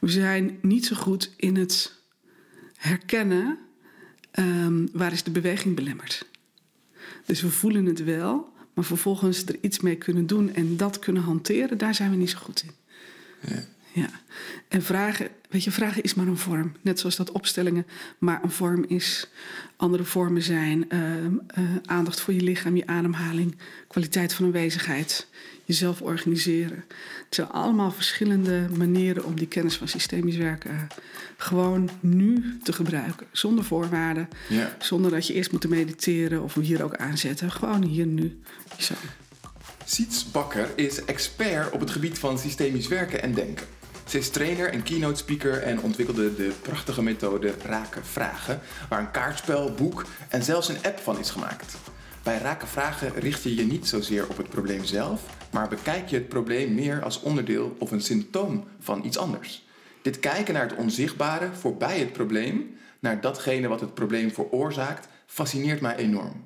We zijn niet zo goed in het herkennen ehm, waar is de beweging belemmerd. Dus we voelen het wel, maar vervolgens er iets mee kunnen doen en dat kunnen hanteren, daar zijn we niet zo goed in. Ja. Ja, en vragen, weet je, vragen is maar een vorm. Net zoals dat opstellingen maar een vorm is. Andere vormen zijn uh, uh, aandacht voor je lichaam, je ademhaling, kwaliteit van aanwezigheid, jezelf organiseren. Het zijn allemaal verschillende manieren om die kennis van systemisch werken uh, gewoon nu te gebruiken. Zonder voorwaarden, Ja. zonder dat je eerst moet mediteren of hier ook aanzetten. Gewoon hier nu. Zo. Siets Bakker is expert op het gebied van systemisch werken en denken. Ze is trainer en keynote speaker en ontwikkelde de prachtige methode Raken Vragen, waar een kaartspel, boek en zelfs een app van is gemaakt. Bij Raken Vragen richt je je niet zozeer op het probleem zelf, maar bekijk je het probleem meer als onderdeel of een symptoom van iets anders. Dit kijken naar het onzichtbare voorbij het probleem, naar datgene wat het probleem veroorzaakt, fascineert mij enorm.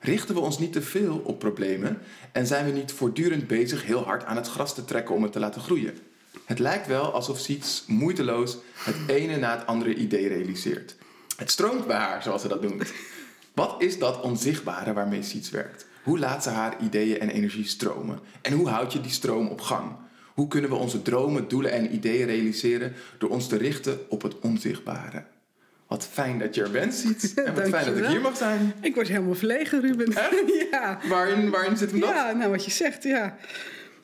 Richten we ons niet te veel op problemen en zijn we niet voortdurend bezig heel hard aan het gras te trekken om het te laten groeien? Het lijkt wel alsof Siets moeiteloos het ene na het andere idee realiseert. Het stroomt bij haar, zoals ze dat noemt. Wat is dat onzichtbare waarmee Siets werkt? Hoe laat ze haar ideeën en energie stromen? En hoe houd je die stroom op gang? Hoe kunnen we onze dromen, doelen en ideeën realiseren door ons te richten op het onzichtbare? Wat fijn dat je er bent, Siets. En wat fijn dat ik hier mag zijn. Ik word helemaal verlegen, Ruben. Ja. Waarin, waarin zit hem dat? Ja, nou wat je zegt, ja.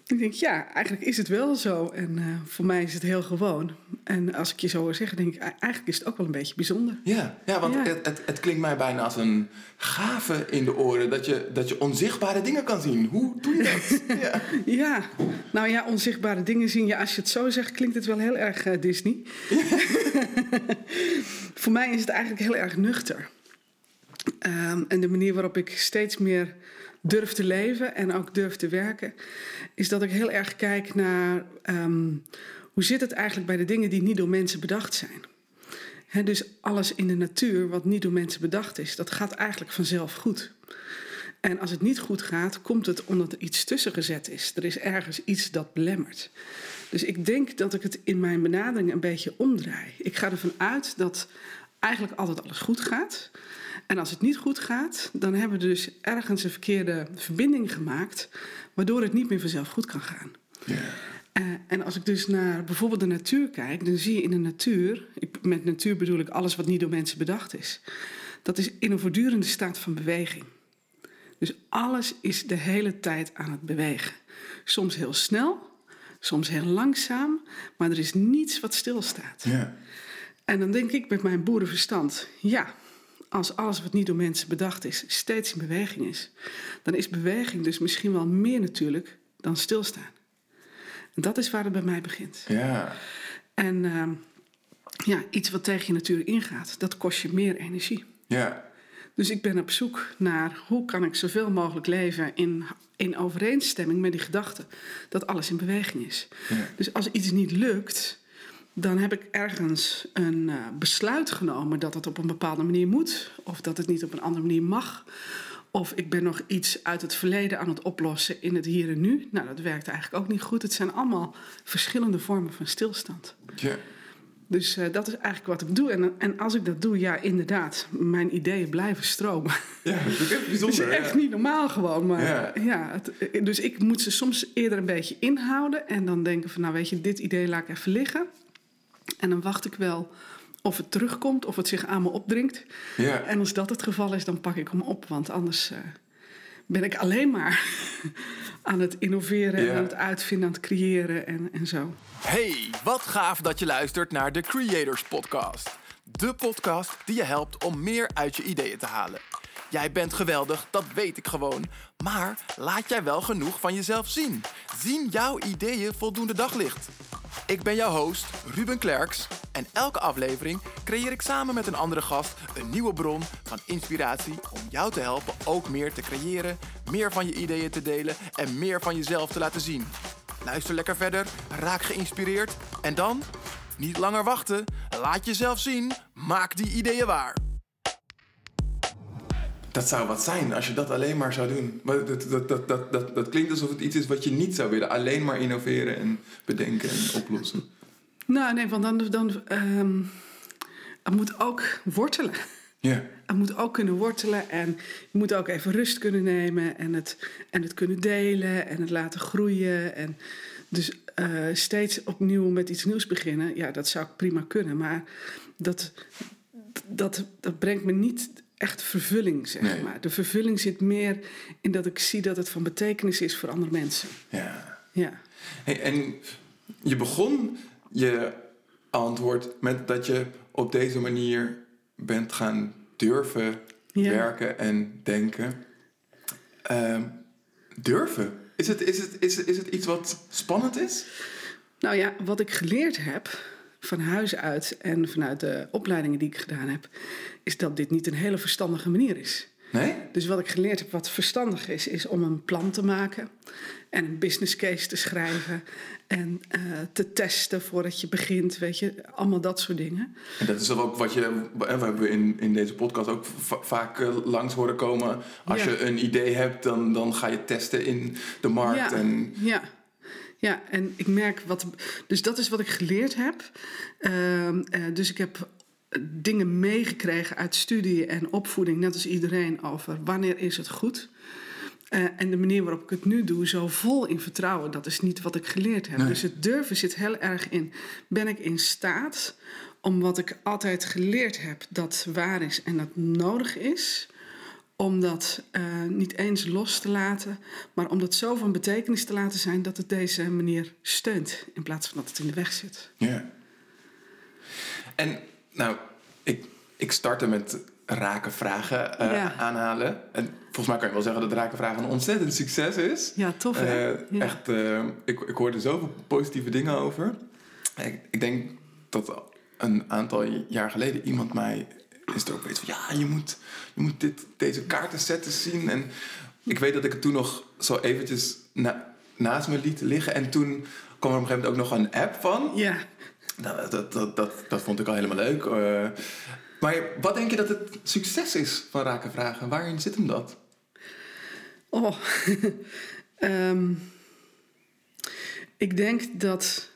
Ik denk, ja, eigenlijk is het wel zo. En eh, voor mij is het heel gewoon. En als ik je zo hoor zeggen, denk ik, eigenlijk is het ook wel een beetje bijzonder. Ja, ja want Ja. Het, het, het klinkt mij bijna als een gave in de oren dat je, dat je onzichtbare dingen kan zien. Hoe doe je dat? ja. Ja, nou ja, onzichtbare dingen zien. Ja, als je het zo zegt, klinkt het wel heel erg eh, Disney. voor mij is het eigenlijk heel erg nuchter. Ehm, en de manier waarop ik steeds meer durf te leven en ook durf te werken, is dat ik heel erg kijk naar ehm, hoe zit het eigenlijk bij de dingen die niet door mensen bedacht zijn. Hè, dus alles in de natuur wat niet door mensen bedacht is, dat gaat eigenlijk vanzelf goed. En als het niet goed gaat, komt het omdat er iets tussen gezet is. Er is ergens iets dat belemmert. Dus ik denk dat ik het in mijn benadering een beetje omdraai. Ik ga ervan uit dat eigenlijk altijd alles goed gaat. En als het niet goed gaat, dan hebben we dus ergens een verkeerde verbinding gemaakt, waardoor het niet meer vanzelf goed kan gaan. Eh, en als ik dus naar bijvoorbeeld de natuur kijk, dan zie je in de natuur, ik, met natuur bedoel ik alles wat niet door mensen bedacht is, dat is in een voortdurende staat van beweging. Dus alles is de hele tijd aan het bewegen. Soms heel snel, soms heel langzaam, maar er is niets wat stilstaat. Ja. En dan denk ik met mijn boerenverstand, ja, als alles wat niet door mensen bedacht is, steeds in beweging is, dan is beweging dus misschien wel meer natuurlijk dan stilstaan. En dat is waar het bij mij begint. Ja. En ehm, ja, iets wat tegen je natuur ingaat, dat kost je meer energie. Ja. Dus ik ben op zoek naar hoe kan ik zoveel mogelijk leven in, in overeenstemming met die gedachte dat alles in beweging is. Ja. Dus als iets niet lukt, dan heb ik ergens een eh, besluit genomen dat het op een bepaalde manier moet, of dat het niet op een andere manier mag. Of ik ben nog iets uit het verleden aan het oplossen in het hier en nu. Nou, dat werkt eigenlijk ook niet goed. Het zijn allemaal verschillende vormen van stilstand. Ja. Dus eh, dat is eigenlijk wat ik doe. En, en als ik dat doe, ja, inderdaad, mijn ideeën blijven stromen. Ja, dat is echt Het bijzonder. is echt ja. niet normaal gewoon. Maar Ja. ja. ja het, eh, dus ik moet ze soms eerder een beetje inhouden. En dan denken van, nou weet je, dit idee laat ik even liggen. En dan wacht ik wel of het terugkomt, of het zich aan me opdringt. Ja. En als dat het geval is, dan pak ik hem op. Want anders eh, ben ik alleen maar aan het innoveren, Ja. en aan het uitvinden, aan het creëren en, en zo. Hey, wat gaaf dat je luistert naar de Creators Podcast. De podcast die je helpt om meer uit je ideeën te halen. Jij bent geweldig, dat weet ik gewoon. Maar laat jij wel genoeg van jezelf zien? Zien jouw ideeën voldoende daglicht? Ik ben jouw host, Ruben Klerks. En elke aflevering creëer ik samen met een andere gast een nieuwe bron van inspiratie om jou te helpen ook meer te creëren, meer van je ideeën te delen en meer van jezelf te laten zien. Luister lekker verder, raak geïnspireerd en dan, niet langer wachten, laat jezelf zien, maak die ideeën waar. Dat zou wat zijn als je dat alleen maar zou doen. Dat, dat, dat, dat, dat, dat klinkt alsof het iets is wat je niet zou willen. Alleen maar innoveren en bedenken en oplossen. Nou, nee, want dan, dan ehm, het moet ook wortelen. Ja. Het moet ook kunnen wortelen en je moet ook even rust kunnen nemen en het, en het kunnen delen en het laten groeien. En dus eh, steeds opnieuw met iets nieuws beginnen, ja, dat zou prima kunnen. Maar dat, dat, dat brengt me niet echt vervulling, zeg Nee. maar. De vervulling zit meer in dat ik zie dat het van betekenis is voor andere mensen. ja. Ja. Hey, en je begon je antwoord met dat je op deze manier bent gaan durven Ja. werken en denken. Ehm, durven? Is het, is, het, is, het, is het iets wat spannend is? Nou ja, wat ik geleerd heb van huis uit en vanuit de opleidingen die ik gedaan heb, is dat dit niet een hele verstandige manier is. Nee? Dus wat ik geleerd heb, wat verstandig is, is om een plan te maken en een business case te schrijven en eh, te testen voordat je begint, weet je, allemaal dat soort dingen. En dat is ook wat je, we hebben in, in deze podcast ook va- vaak eh, langs horen komen. Als Ja. je een idee hebt, dan, dan ga je testen in de markt. Ja, En, ja. Ja, en ik merk wat. Dus dat is wat ik geleerd heb. Ehm, eh, dus ik heb dingen meegekregen uit studie en opvoeding, net als iedereen, over wanneer is het goed. Eh, en de manier waarop ik het nu doe, zo vol in vertrouwen, dat is niet wat ik geleerd heb. Nee. Dus het durven zit heel erg in. Ben ik in staat om wat ik altijd geleerd heb, dat waar is en dat nodig is, om dat eh, niet eens los te laten, maar om dat zo van betekenis te laten zijn dat het deze manier steunt, in plaats van dat het in de weg zit. Ja. En nou, ik, ik startte met rake vragen eh, Ja. aanhalen. En volgens mij kan je wel zeggen dat rake vragen een ontzettend succes is. Ja, tof hè? Eh, Ja. Echt, ik, ik hoorde zoveel positieve dingen over. Ik, ik denk dat een aantal jaar geleden iemand mij is er ook weet van ja, je moet, je moet dit, deze kaartensetten zien. En ik weet dat ik het toen nog zo eventjes na- naast me liet liggen. En toen kwam er op een gegeven moment ook nog een app van. Ja, Nou, dat, dat, dat, dat vond ik al helemaal leuk. Eh, maar wat denk je dat het succes is van Raken Vragen? Waarin zit hem dat? Oh, Ehm, ik denk dat,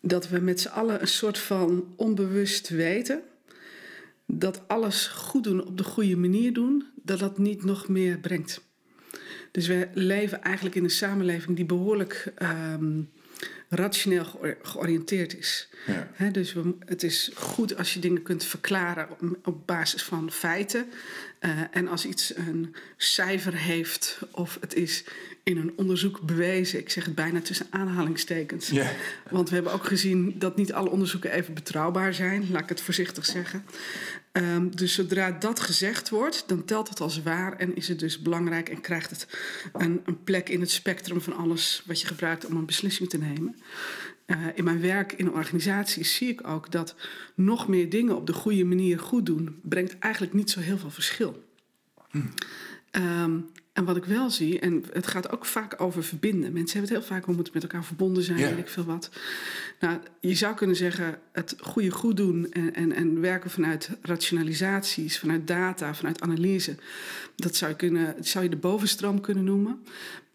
dat we met z'n allen een soort van onbewust weten dat alles goed doen op de goede manier doen, dat dat niet nog meer brengt. Dus we leven eigenlijk in een samenleving die behoorlijk ehm, rationeel geor- georiënteerd is. Ja. Dus we, het is goed als je dingen kunt verklaren op, op basis van feiten. Eh, en als iets een cijfer heeft of het is in een onderzoek bewezen, ik zeg het bijna tussen aanhalingstekens. Ja. Want we hebben ook gezien dat niet alle onderzoeken even betrouwbaar zijn, laat ik het voorzichtig zeggen. Ehm, dus zodra dat gezegd wordt, dan telt het als waar en is het dus belangrijk en krijgt het een, een plek in het spectrum van alles wat je gebruikt om een beslissing te nemen. Eh, in mijn werk in organisaties zie ik ook dat nog meer dingen op de goede manier goed doen, brengt eigenlijk niet zo heel veel verschil. Ehm, en wat ik wel zie, en het gaat ook vaak over verbinden. Mensen hebben het heel vaak, we moeten met elkaar verbonden zijn, Ja. weet ik veel wat. Nou, je zou kunnen zeggen, het goede goed doen en, en, en werken vanuit rationalisaties, vanuit data, vanuit analyse. Dat zou je, kunnen, zou je de bovenstroom kunnen noemen.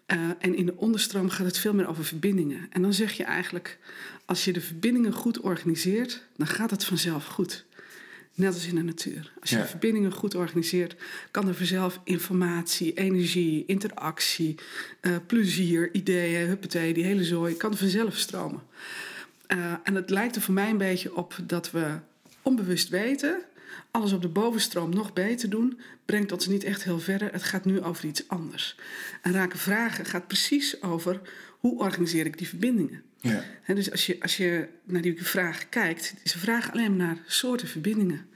Eh, en in de onderstroom gaat het veel meer over verbindingen. En dan zeg je eigenlijk, als je de verbindingen goed organiseert, dan gaat het vanzelf goed. Net als in de natuur. Als je Ja. de verbindingen goed organiseert, kan er vanzelf informatie, energie, interactie, eh, plezier, ideeën, huppatee, die hele zooi, kan vanzelf stromen. Eh, en het lijkt er voor mij een beetje op dat we onbewust weten, alles op de bovenstroom nog beter doen, brengt ons niet echt heel verder. Het gaat nu over iets anders. En raken vragen gaat precies over hoe organiseer ik die verbindingen. Ja. Dus als je, als je naar die vraag kijkt, is een vraag alleen maar naar soorten verbindingen.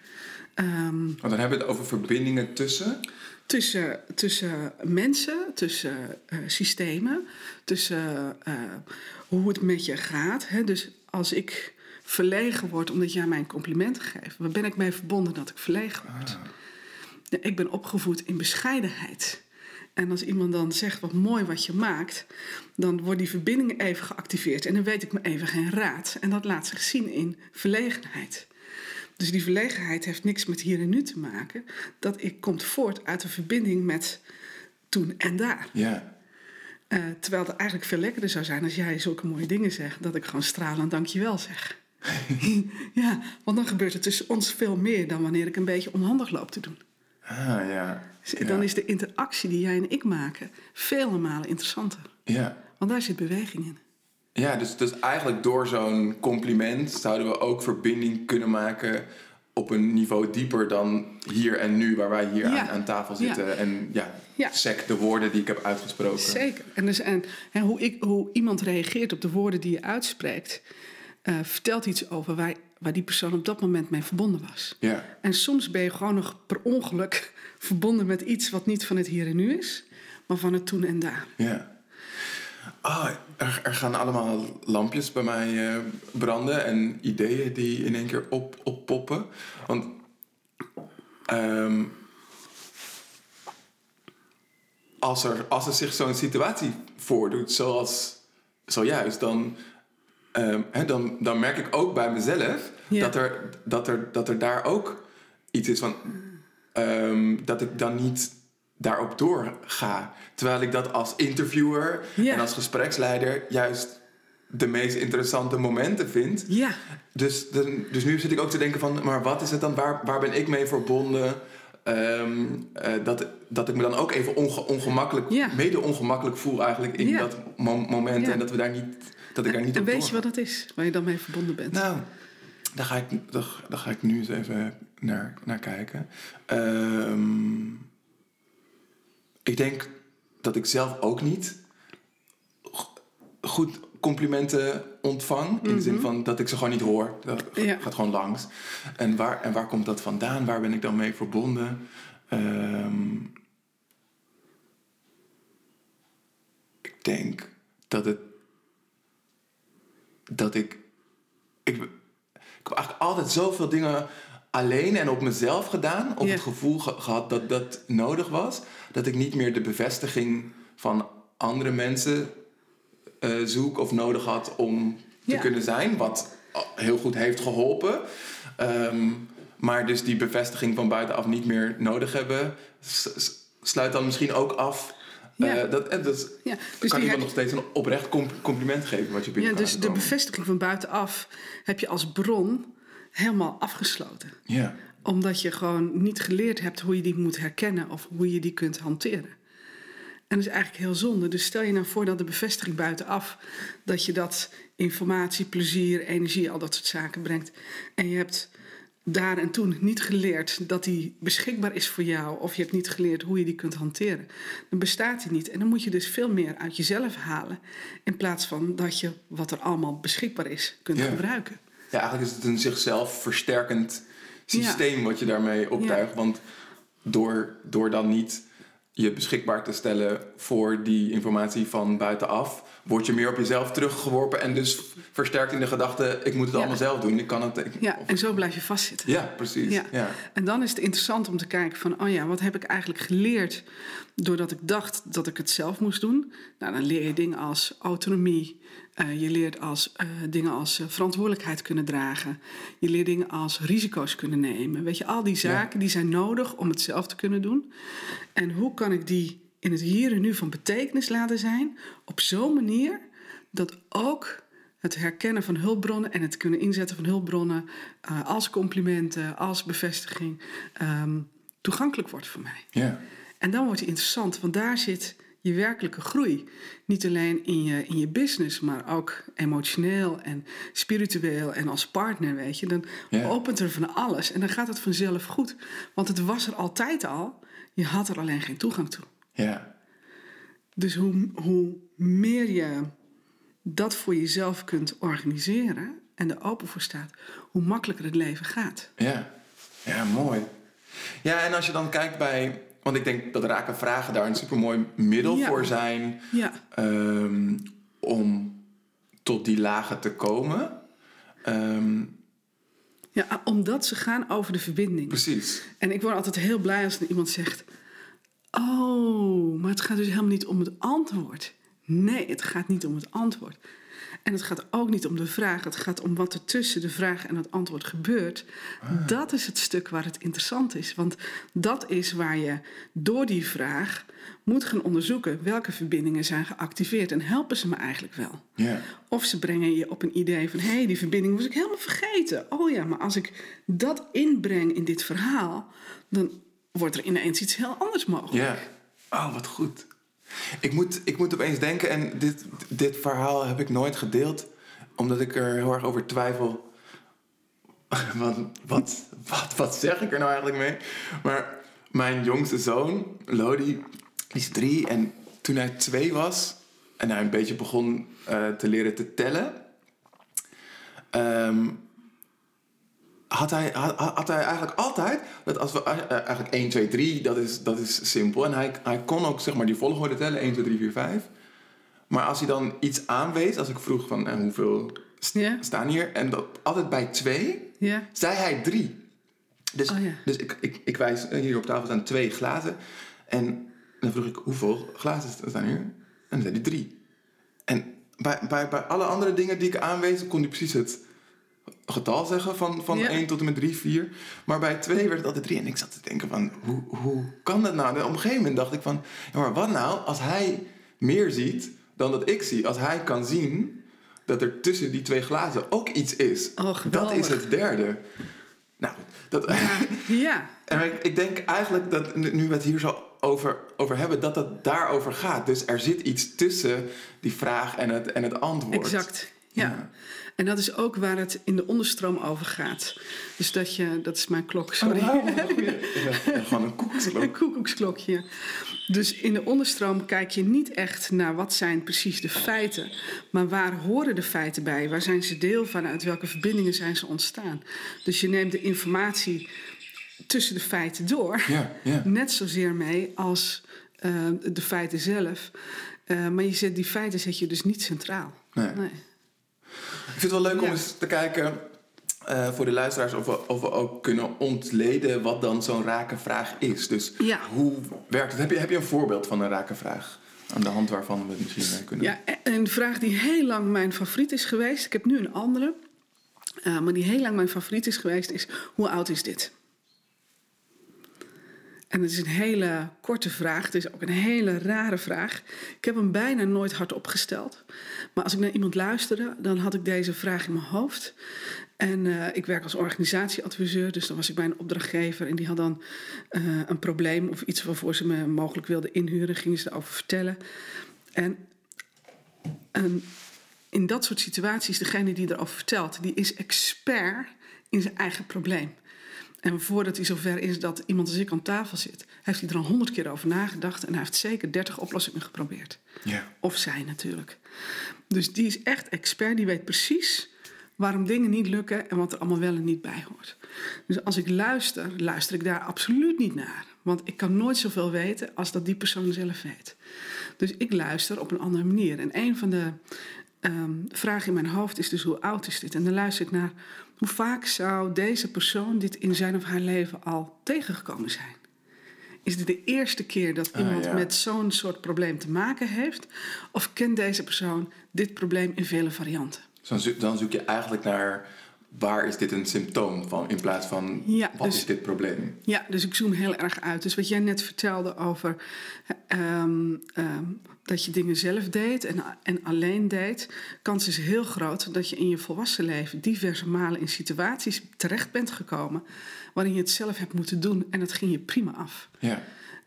Want dan hebben we het over verbindingen tussen. tussen, tussen mensen, tussen eh, systemen, tussen eh, hoe het met je gaat. Hè? Dus als ik verlegen word omdat jij mij een compliment geeft, waar ben ik mee verbonden dat ik verlegen word? Ja, ik ben opgevoed in bescheidenheid. En als iemand dan zegt wat mooi wat je maakt, dan wordt die verbinding even geactiveerd. En dan weet ik me even geen raad. En dat laat zich zien in verlegenheid. Dus die verlegenheid heeft niks met hier en nu te maken. Dat ik, komt voort uit een verbinding met toen en daar. Ja. Eh, terwijl het eigenlijk veel lekkerder zou zijn als jij zulke mooie dingen zegt, dat ik gewoon stralend dankjewel zeg. ja, want dan gebeurt het tussen ons veel meer dan wanneer ik een beetje onhandig loop te doen. Ah, ja. Dus Dan Ja. is de interactie die jij en ik maken vele malen interessanter. Ja. Want daar zit beweging in. Ja, dus, dus eigenlijk door zo'n compliment zouden we ook verbinding kunnen maken op een niveau dieper dan hier en nu, waar wij hier Ja. aan, aan tafel Ja. zitten. En ja, Ja. sec de woorden die ik heb uitgesproken. Zeker. En, dus, en, en hoe, ik, hoe iemand reageert op de woorden die je uitspreekt, eh, vertelt iets over waar, waar die persoon op dat moment mee verbonden was. Ja, En soms ben je gewoon nog per ongeluk verbonden met iets wat niet van het hier en nu is, maar van het toen en daar. ja. Er, er gaan allemaal lampjes bij mij eh, branden en ideeën die in één keer op, oppoppen. Want ehm, als, er, als er zich zo'n situatie voordoet, zoals zojuist, dan, ehm, hè, dan, dan merk ik ook bij mezelf dat, er, dat, er, dat er daar ook iets is van. ehm, dat ik dan niet daarop doorga. Terwijl ik dat als interviewer en als gespreksleider juist de meest interessante momenten vind. Ja, Dus, de- dus nu zit ik ook te denken van, maar wat is het dan? Waar, waar ben ik mee verbonden? Ehm, eh, dat, dat ik me dan ook even onge- ongemakkelijk, mede ongemakkelijk voel eigenlijk in dat mo- moment. En dat, we daar niet, dat ik daar niet en op weet je wat dat is, waar je dan mee verbonden bent? Nou, daar ga ik, daar, daar ga ik nu eens even naar, naar kijken. Ehm, ik denk dat ik zelf ook niet go- goed complimenten ontvang. In de zin van dat ik ze gewoon niet hoor. Dat Mhm. Ja. gaat gewoon langs. En waar, en waar komt dat vandaan? Waar ben ik dan mee verbonden? Ehm, ik denk dat het... Dat ik... Ik, ik heb eigenlijk altijd zoveel dingen alleen en op mezelf gedaan. Ja. het gevoel ge- gehad dat dat nodig was. Dat ik niet meer de bevestiging van andere mensen eh, zoek of nodig had om te Ja. kunnen zijn. Wat heel goed heeft geholpen. Ehm, maar dus die bevestiging van buitenaf niet meer nodig hebben. s- sluit dan misschien ook af. Ja. eh, dat, eh, dat Ja, kan dus, iemand nog steeds een oprecht com- compliment geven wat je ja, binnen kan dus de bevestiging van buitenaf heb je als bron helemaal afgesloten. Ja, Omdat je gewoon niet geleerd hebt hoe je die moet herkennen of hoe je die kunt hanteren. En dat is eigenlijk heel zonde. Dus stel je nou voor dat de bevestiging buitenaf, dat je dat informatie, plezier, energie, al dat soort zaken brengt. En je hebt daar en toen niet geleerd dat die beschikbaar is voor jou, of je hebt niet geleerd hoe je die kunt hanteren. Dan bestaat die niet. En dan moet je dus veel meer uit jezelf halen, in plaats van dat je wat er allemaal beschikbaar is, kunt Ja. gebruiken. ja, eigenlijk is het een zichzelf versterkend systeem wat je daarmee optuigt. Want door, door dan niet je beschikbaar te stellen voor die informatie van buitenaf, word je meer op jezelf teruggeworpen en dus versterkt in de gedachte: ik moet het Ja. allemaal zelf doen. Ik kan het. Ik, Ja, of- en zo blijf je vastzitten. ja precies. Ja. Ja. En dan is het interessant om te kijken van, oh ja, wat heb ik eigenlijk geleerd doordat ik dacht dat ik het zelf moest doen? Nou, dan leer je dingen als autonomie. Eh, je leert als, eh, dingen als eh, verantwoordelijkheid kunnen dragen. Je leert dingen als risico's kunnen nemen. Weet je, al die zaken die zijn nodig om het zelf te kunnen doen. En hoe kan ik die in het hier en nu van betekenis laten zijn op zo'n manier dat ook het herkennen van hulpbronnen en het kunnen inzetten van hulpbronnen als complimenten, als bevestiging, ehm, toegankelijk wordt voor mij. Ja. En dan wordt het interessant, want daar zit je werkelijke groei. Niet alleen in je, in je business, maar ook emotioneel en spiritueel en als partner, weet je. Dan Ja. opent er van alles en dan gaat het vanzelf goed. Want het was er altijd al, je had er alleen geen toegang toe. ja. Dus hoe, hoe meer je dat voor jezelf kunt organiseren en er open voor staat, hoe makkelijker het leven gaat. Ja, ja, mooi. Ja, en als je dan kijkt bij. Want ik denk dat raken vragen daar een supermooi middel Ja. voor zijn Ja, ehm, om tot die lagen te komen. Ehm, ja omdat ze gaan over de verbinding. precies. En ik word altijd heel blij als iemand zegt: Oh, maar het gaat dus helemaal niet om het antwoord. Nee, het gaat niet om het antwoord. En het gaat ook niet om de vraag, het gaat om wat er tussen de vraag en het antwoord gebeurt. Dat is het stuk waar het interessant is. Want dat is waar je door die vraag moet gaan onderzoeken welke verbindingen zijn geactiveerd en helpen ze me eigenlijk wel. Of ze brengen je op een idee van hé, hey, die verbinding was ik helemaal vergeten. Oh ja, maar als ik dat inbreng in dit verhaal, dan wordt er ineens iets heel anders mogelijk. Ja. Oh, wat goed. Ik moet, ik moet opeens denken, en dit, dit verhaal heb ik nooit gedeeld, omdat ik er heel erg over twijfel. Wat, wat, wat, wat zeg ik er nou eigenlijk mee? Maar mijn jongste zoon, Lodi, die is drie. En toen hij twee was en hij een beetje begon uh, te leren te tellen, um, had hij, had, had, hij eigenlijk altijd dat als we uh, eigenlijk 1, 2, 3, dat is, dat is simpel. En hij, hij kon ook zeg maar die volgorde tellen, 1, 2, 3, 4, 5. Maar als hij dan iets aanwees, als ik vroeg van eh, hoeveel st yeah. staan hier, en dat altijd bij 2, yeah. zei hij 3. Dus, oh, dus ik, ik, ik wijs, hier op tafel staan twee glazen. En dan vroeg ik hoeveel glazen staan hier? En dan zei hij 3. En bij, bij, bij alle andere dingen die ik aanwees, kon hij precies het getal zeggen van, van Ja. 1 tot en met 3, 4. Maar bij 2 werd het altijd 3. En ik zat te denken van, hoe, hoe kan dat nou? En op een gegeven moment dacht ik van, ja, maar wat nou als hij meer ziet dan dat ik zie? Als hij kan zien dat er tussen die twee glazen ook iets is. Oh, dat is het derde. Nou, dat... Ja, En ik, ik denk eigenlijk dat nu nu we het hier zo over, over hebben, dat het daarover gaat. Dus er zit iets tussen die vraag en het, en het antwoord. exact. Ja. Ja. En dat is ook waar het in de onderstroom over gaat. Dus dat je, dat is mijn klok, sorry. Oh, goeie. Ja, gewoon een koeksklok. Een koekoeksklokje. Dus in de onderstroom kijk je niet echt naar wat zijn precies de feiten, maar waar horen de feiten bij? Waar zijn ze deel van? Uit welke verbindingen zijn ze ontstaan? Dus je neemt de informatie tussen de feiten door, Ja, ja. net zozeer mee als eh, de feiten zelf. Eh, maar je zet, die feiten zet je dus niet centraal. Nee. Nee. Ik vind het wel leuk om Ja. eens te kijken eh, voor de luisteraars of we, of we ook kunnen ontleden wat dan zo'n rake vraag is. Dus Ja. hoe werkt het? Heb je, heb je een voorbeeld van een rake vraag? Aan de hand waarvan we het misschien mee kunnen. Ja, en een vraag die heel lang mijn favoriet is geweest. Ik heb nu een andere. eh, maar die heel lang mijn favoriet is geweest is... Hoe oud is dit? En het is een hele korte vraag. Het is ook een hele rare vraag. Ik heb hem bijna nooit hardop gesteld. Maar als ik naar iemand luisterde, dan had ik deze vraag in mijn hoofd. En eh, ik werk als organisatieadviseur, dus dan was ik bij een opdrachtgever en die had dan eh, een probleem of iets waarvoor ze me mogelijk wilden inhuren, gingen ze erover vertellen. En en in dat soort situaties, degene die erover vertelt, die is expert in zijn eigen probleem. En voordat hij zover is dat iemand als ik aan tafel zit, heeft hij er al honderd keer over nagedacht en hij heeft zeker dertig oplossingen geprobeerd. Ja. Of zij natuurlijk. Dus die is echt expert, die weet precies waarom dingen niet lukken en wat er allemaal wel en niet bij hoort. Dus als ik luister, luister ik daar absoluut niet naar. Want ik kan nooit zoveel weten als dat die persoon zelf weet. Dus ik luister op een andere manier. En een van de ehm, vragen in mijn hoofd is dus hoe oud is dit? En dan luister ik naar hoe vaak zou deze persoon dit in zijn of haar leven al tegengekomen zijn? Is dit de eerste keer dat Ah, iemand ja. met zo'n soort probleem te maken heeft? Of kent deze persoon dit probleem in vele varianten? Dan, zoek, dan zoek je eigenlijk naar waar is dit een symptoom van in plaats van Ja, wat dus- is dit probleem. Ja, dus ik zoom heel erg uit. Dus wat jij net vertelde over ehm, ehm, dat je dingen zelf deed en, en alleen deed, kans is heel groot dat je in je volwassen leven diverse malen in situaties terecht bent gekomen waarin je het zelf hebt moeten doen en dat ging je prima af. Ja.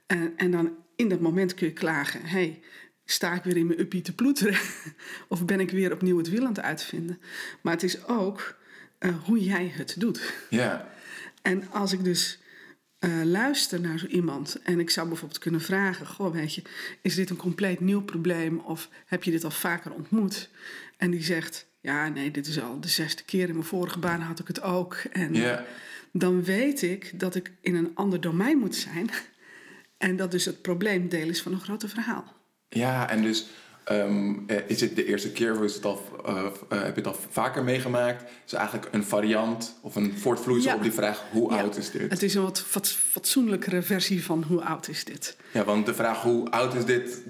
En, en dan in dat moment kun je klagen: hey, sta ik weer in mijn uppie te ploeteren? of ben ik weer opnieuw het wiel aan het uitvinden? Maar het is ook eh, hoe jij het doet. Ja. En als ik dus eh, luister naar zo iemand en ik zou bijvoorbeeld kunnen vragen: Goh, weet je, is dit een compleet nieuw probleem of heb je dit al vaker ontmoet? En die zegt: Ja, nee, dit is al de zesde keer. In mijn vorige baan had ik het ook. En Ja. dan weet ik dat ik in een ander domein moet zijn. En dat dus het probleem deel is van een groter verhaal. Ja, en dus ehm, eh, is het de eerste keer of is het al, eh, eh, heb je het al vaker meegemaakt? Is eigenlijk een variant of een voortvloeisel Ja. op die vraag hoe Ja, oud is dit? Het is een wat fat- fatsoenlijkere versie van hoe oud is dit? Ja, want de vraag hoe oud is dit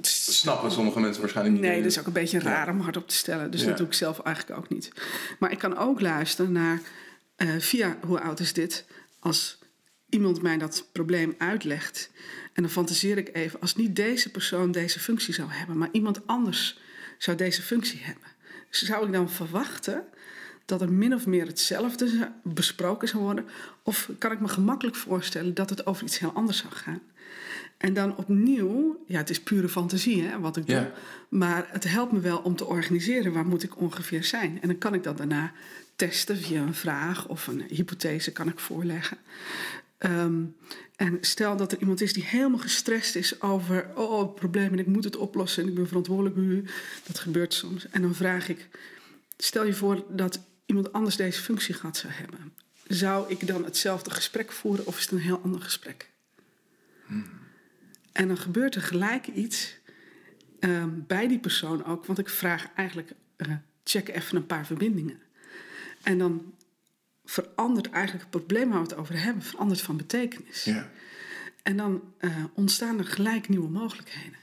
snappen sommige mensen waarschijnlijk niet. Nee, dat is ook een beetje Ja. raar om hardop te stellen. Dus dat doe ik zelf eigenlijk ook niet. Maar ik kan ook luisteren naar via hoe oud is dit? Als iemand mij dat probleem uitlegt. En dan fantaseer ik even, als niet deze persoon deze functie zou hebben, maar iemand anders zou deze functie hebben. Zou ik dan verwachten dat er min of meer hetzelfde besproken zou worden? Of kan ik me gemakkelijk voorstellen dat het over iets heel anders zou gaan? En dan opnieuw, ja, het is pure fantasie hè, wat ik doe. Ja. Maar het helpt me wel om te organiseren waar moet ik ongeveer zijn. En dan kan ik dat daarna testen via een vraag of een hypothese kan ik voorleggen. Ehm, en stel dat er iemand is die helemaal gestrest is over oh, het probleem en ik moet het oplossen en ik ben verantwoordelijk voor u. Dat gebeurt soms. En dan vraag ik, stel je voor dat iemand anders deze functie gehad zou hebben. Zou ik dan hetzelfde gesprek voeren of is het een heel ander gesprek? En dan gebeurt er gelijk iets ehm, bij die persoon ook. Want ik vraag eigenlijk, eh, check even een paar verbindingen. En dan verandert eigenlijk het probleem waar we het over hebben, verandert van betekenis. Ja. En dan eh, ontstaan er gelijk nieuwe mogelijkheden.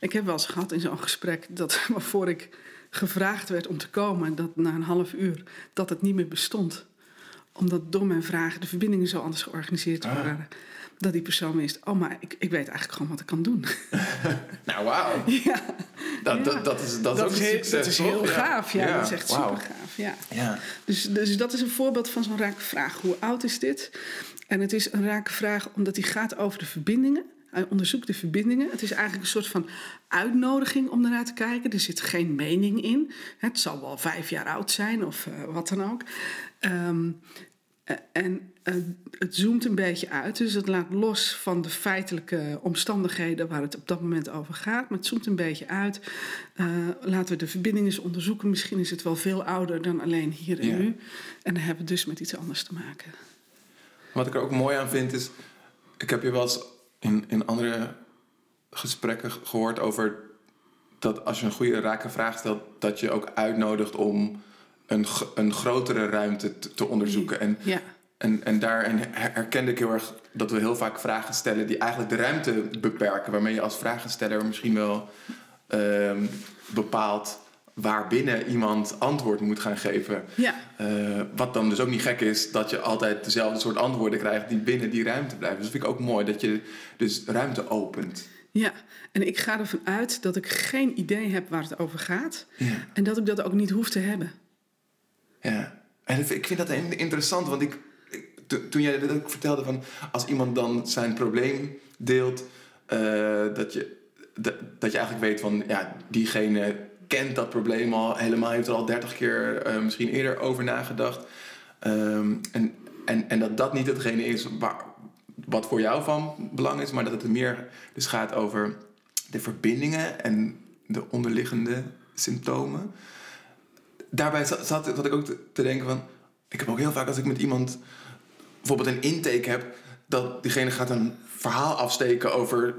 Ik heb wel eens gehad in zo'n gesprek dat waarvoor ik gevraagd werd om te komen, dat na een half uur dat het niet meer bestond. Omdat door mijn vragen de verbindingen zo anders georganiseerd Ah. Dat die persoon wist, oh maar ik, ik weet eigenlijk gewoon wat ik kan doen. Nou, wauw. ja, Dat, Ja. dat, dat is, dat is ook een succes, dat is toch? heel gaaf. Ja, dat is echt super gaaf. Ja. Ja. Dus, dus dat is een voorbeeld van zo'n rake vraag. Hoe oud is dit? En het is een rake vraag omdat die gaat over de verbindingen. Hij onderzoekt de verbindingen. Het is eigenlijk een soort van uitnodiging om ernaar te kijken. Er zit geen mening in. Het zal wel vijf jaar oud zijn of eh, wat dan ook. Ehm, eh, en eh, het zoomt een beetje uit. Dus het laat los van de feitelijke omstandigheden waar het op dat moment over gaat. Maar het zoomt een beetje uit. Eh, laten we de verbindingen eens onderzoeken. Misschien is het wel veel ouder dan alleen hier en Ja. nu. En dan hebben we dus met iets anders te maken. Wat ik er ook mooi aan vind is... Ik heb je wel eens in, in andere gesprekken gehoord over... dat als je een goede rake vraag stelt... dat je ook uitnodigt om een, een grotere ruimte te, te onderzoeken. En, Ja, en, en daarin her- herkende ik heel erg dat we heel vaak vragen stellen... die eigenlijk de ruimte beperken. Waarmee je als vragensteller misschien wel ehm, bepaalt... waarbinnen iemand antwoord moet gaan geven. ja. Eh, wat dan dus ook niet gek is, dat je altijd dezelfde soort antwoorden krijgt die binnen die ruimte blijven. Dus dat vind ik ook mooi, dat je dus ruimte opent. ja. En ik ga ervan uit dat ik geen idee heb waar het over gaat. Ja. En dat ik dat ook niet hoef te hebben. ja. En ik vind- dat in- interessant, want ik- to- toen jij dat ook vertelde van als iemand dan zijn probleem deelt, eh, dat, je, dat, dat je eigenlijk weet van ja, diegene kent dat probleem al helemaal, heeft er al dertig keer eh, misschien eerder over nagedacht. Ehm, en, en, en dat dat niet hetgene is waar, wat voor jou van belang is, maar dat het er meer dus gaat over de verbindingen en de onderliggende symptomen. Daarbij zat, zat, zat ik ook te, te denken van, ik heb ook heel vaak als ik met iemand bijvoorbeeld een intake heb, dat diegene gaat een verhaal afsteken over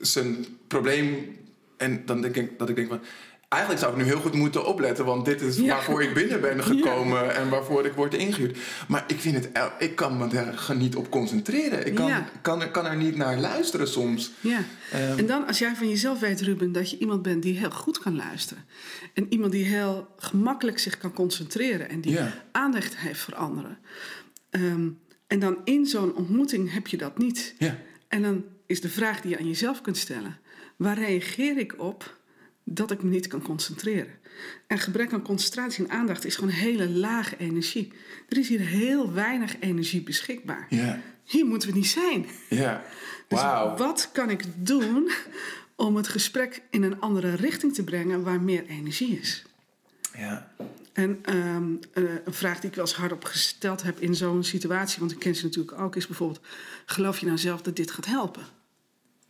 zijn probleem. En dan denk ik dat ik denk van. Eigenlijk zou ik nu heel goed moeten opletten, want dit is Ja. waarvoor ik binnen ben gekomen en waarvoor ik word ingehuurd. Maar ik vind het, ik kan me daar niet op concentreren. Ik kan, Ja. kan, er, kan er niet naar luisteren soms. Ja. Ehm. En dan, als jij van jezelf weet, Ruben, dat je iemand bent die heel goed kan luisteren. En iemand die heel gemakkelijk zich kan concentreren en die aandacht heeft voor anderen. Ehm, en dan in zo'n ontmoeting heb je dat niet. Ja. En dan is de vraag die je aan jezelf kunt stellen: waar reageer ik op dat ik me niet kan concentreren? En gebrek aan concentratie en aandacht is gewoon hele lage energie. Er is hier heel weinig energie beschikbaar. Ja. Hier moeten we niet zijn. Ja. Dus wat kan ik doen om het gesprek in een andere richting te brengen waar meer energie is? Ja. En ehm, eh, een vraag die ik wel eens hardop gesteld heb in zo'n situatie, want ik ken ze natuurlijk ook, is bijvoorbeeld: geloof je nou zelf dat dit gaat helpen?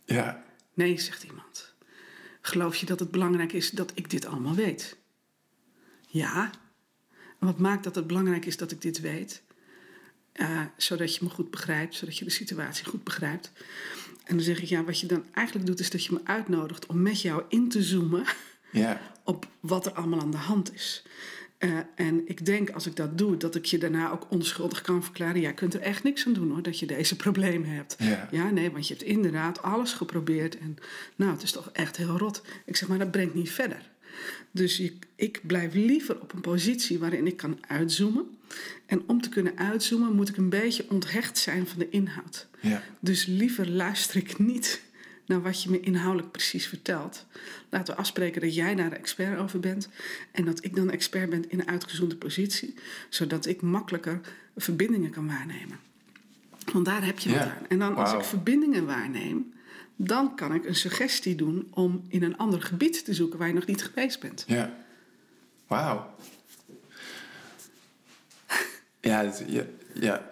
Ja. Nee, zegt iemand. Geloof je dat het belangrijk is dat ik dit allemaal weet? Ja. En wat maakt dat het belangrijk is dat ik dit weet? Eh, zodat je me goed begrijpt, zodat je de situatie goed begrijpt. En dan zeg ik, ja, wat je dan eigenlijk doet, is dat je me uitnodigt om met jou in te zoomen Ja. op wat er allemaal aan de hand is. Eh, en ik denk als ik dat doe, dat ik je daarna ook onschuldig kan verklaren. Jij kunt er echt niks aan doen hoor, dat je deze problemen hebt. Ja. ja, nee, want je hebt inderdaad alles geprobeerd. En nou, het is toch echt heel rot. Ik zeg maar, dat brengt niet verder. Dus ik, ik blijf liever op een positie waarin ik kan uitzoomen. En om te kunnen uitzoomen moet ik een beetje onthecht zijn van de inhoud. Ja. Dus liever luister ik niet naar wat je me inhoudelijk precies vertelt. Laten we afspreken dat jij daar de expert over bent en dat ik dan expert ben in een uitgezoomde positie, zodat ik makkelijker verbindingen kan waarnemen. Want daar heb je Ja. het aan. En dan als ik verbindingen waarneem, dan kan ik een suggestie doen om in een ander gebied te zoeken waar je nog niet geweest bent. Ja. Wauw. Ja, ja,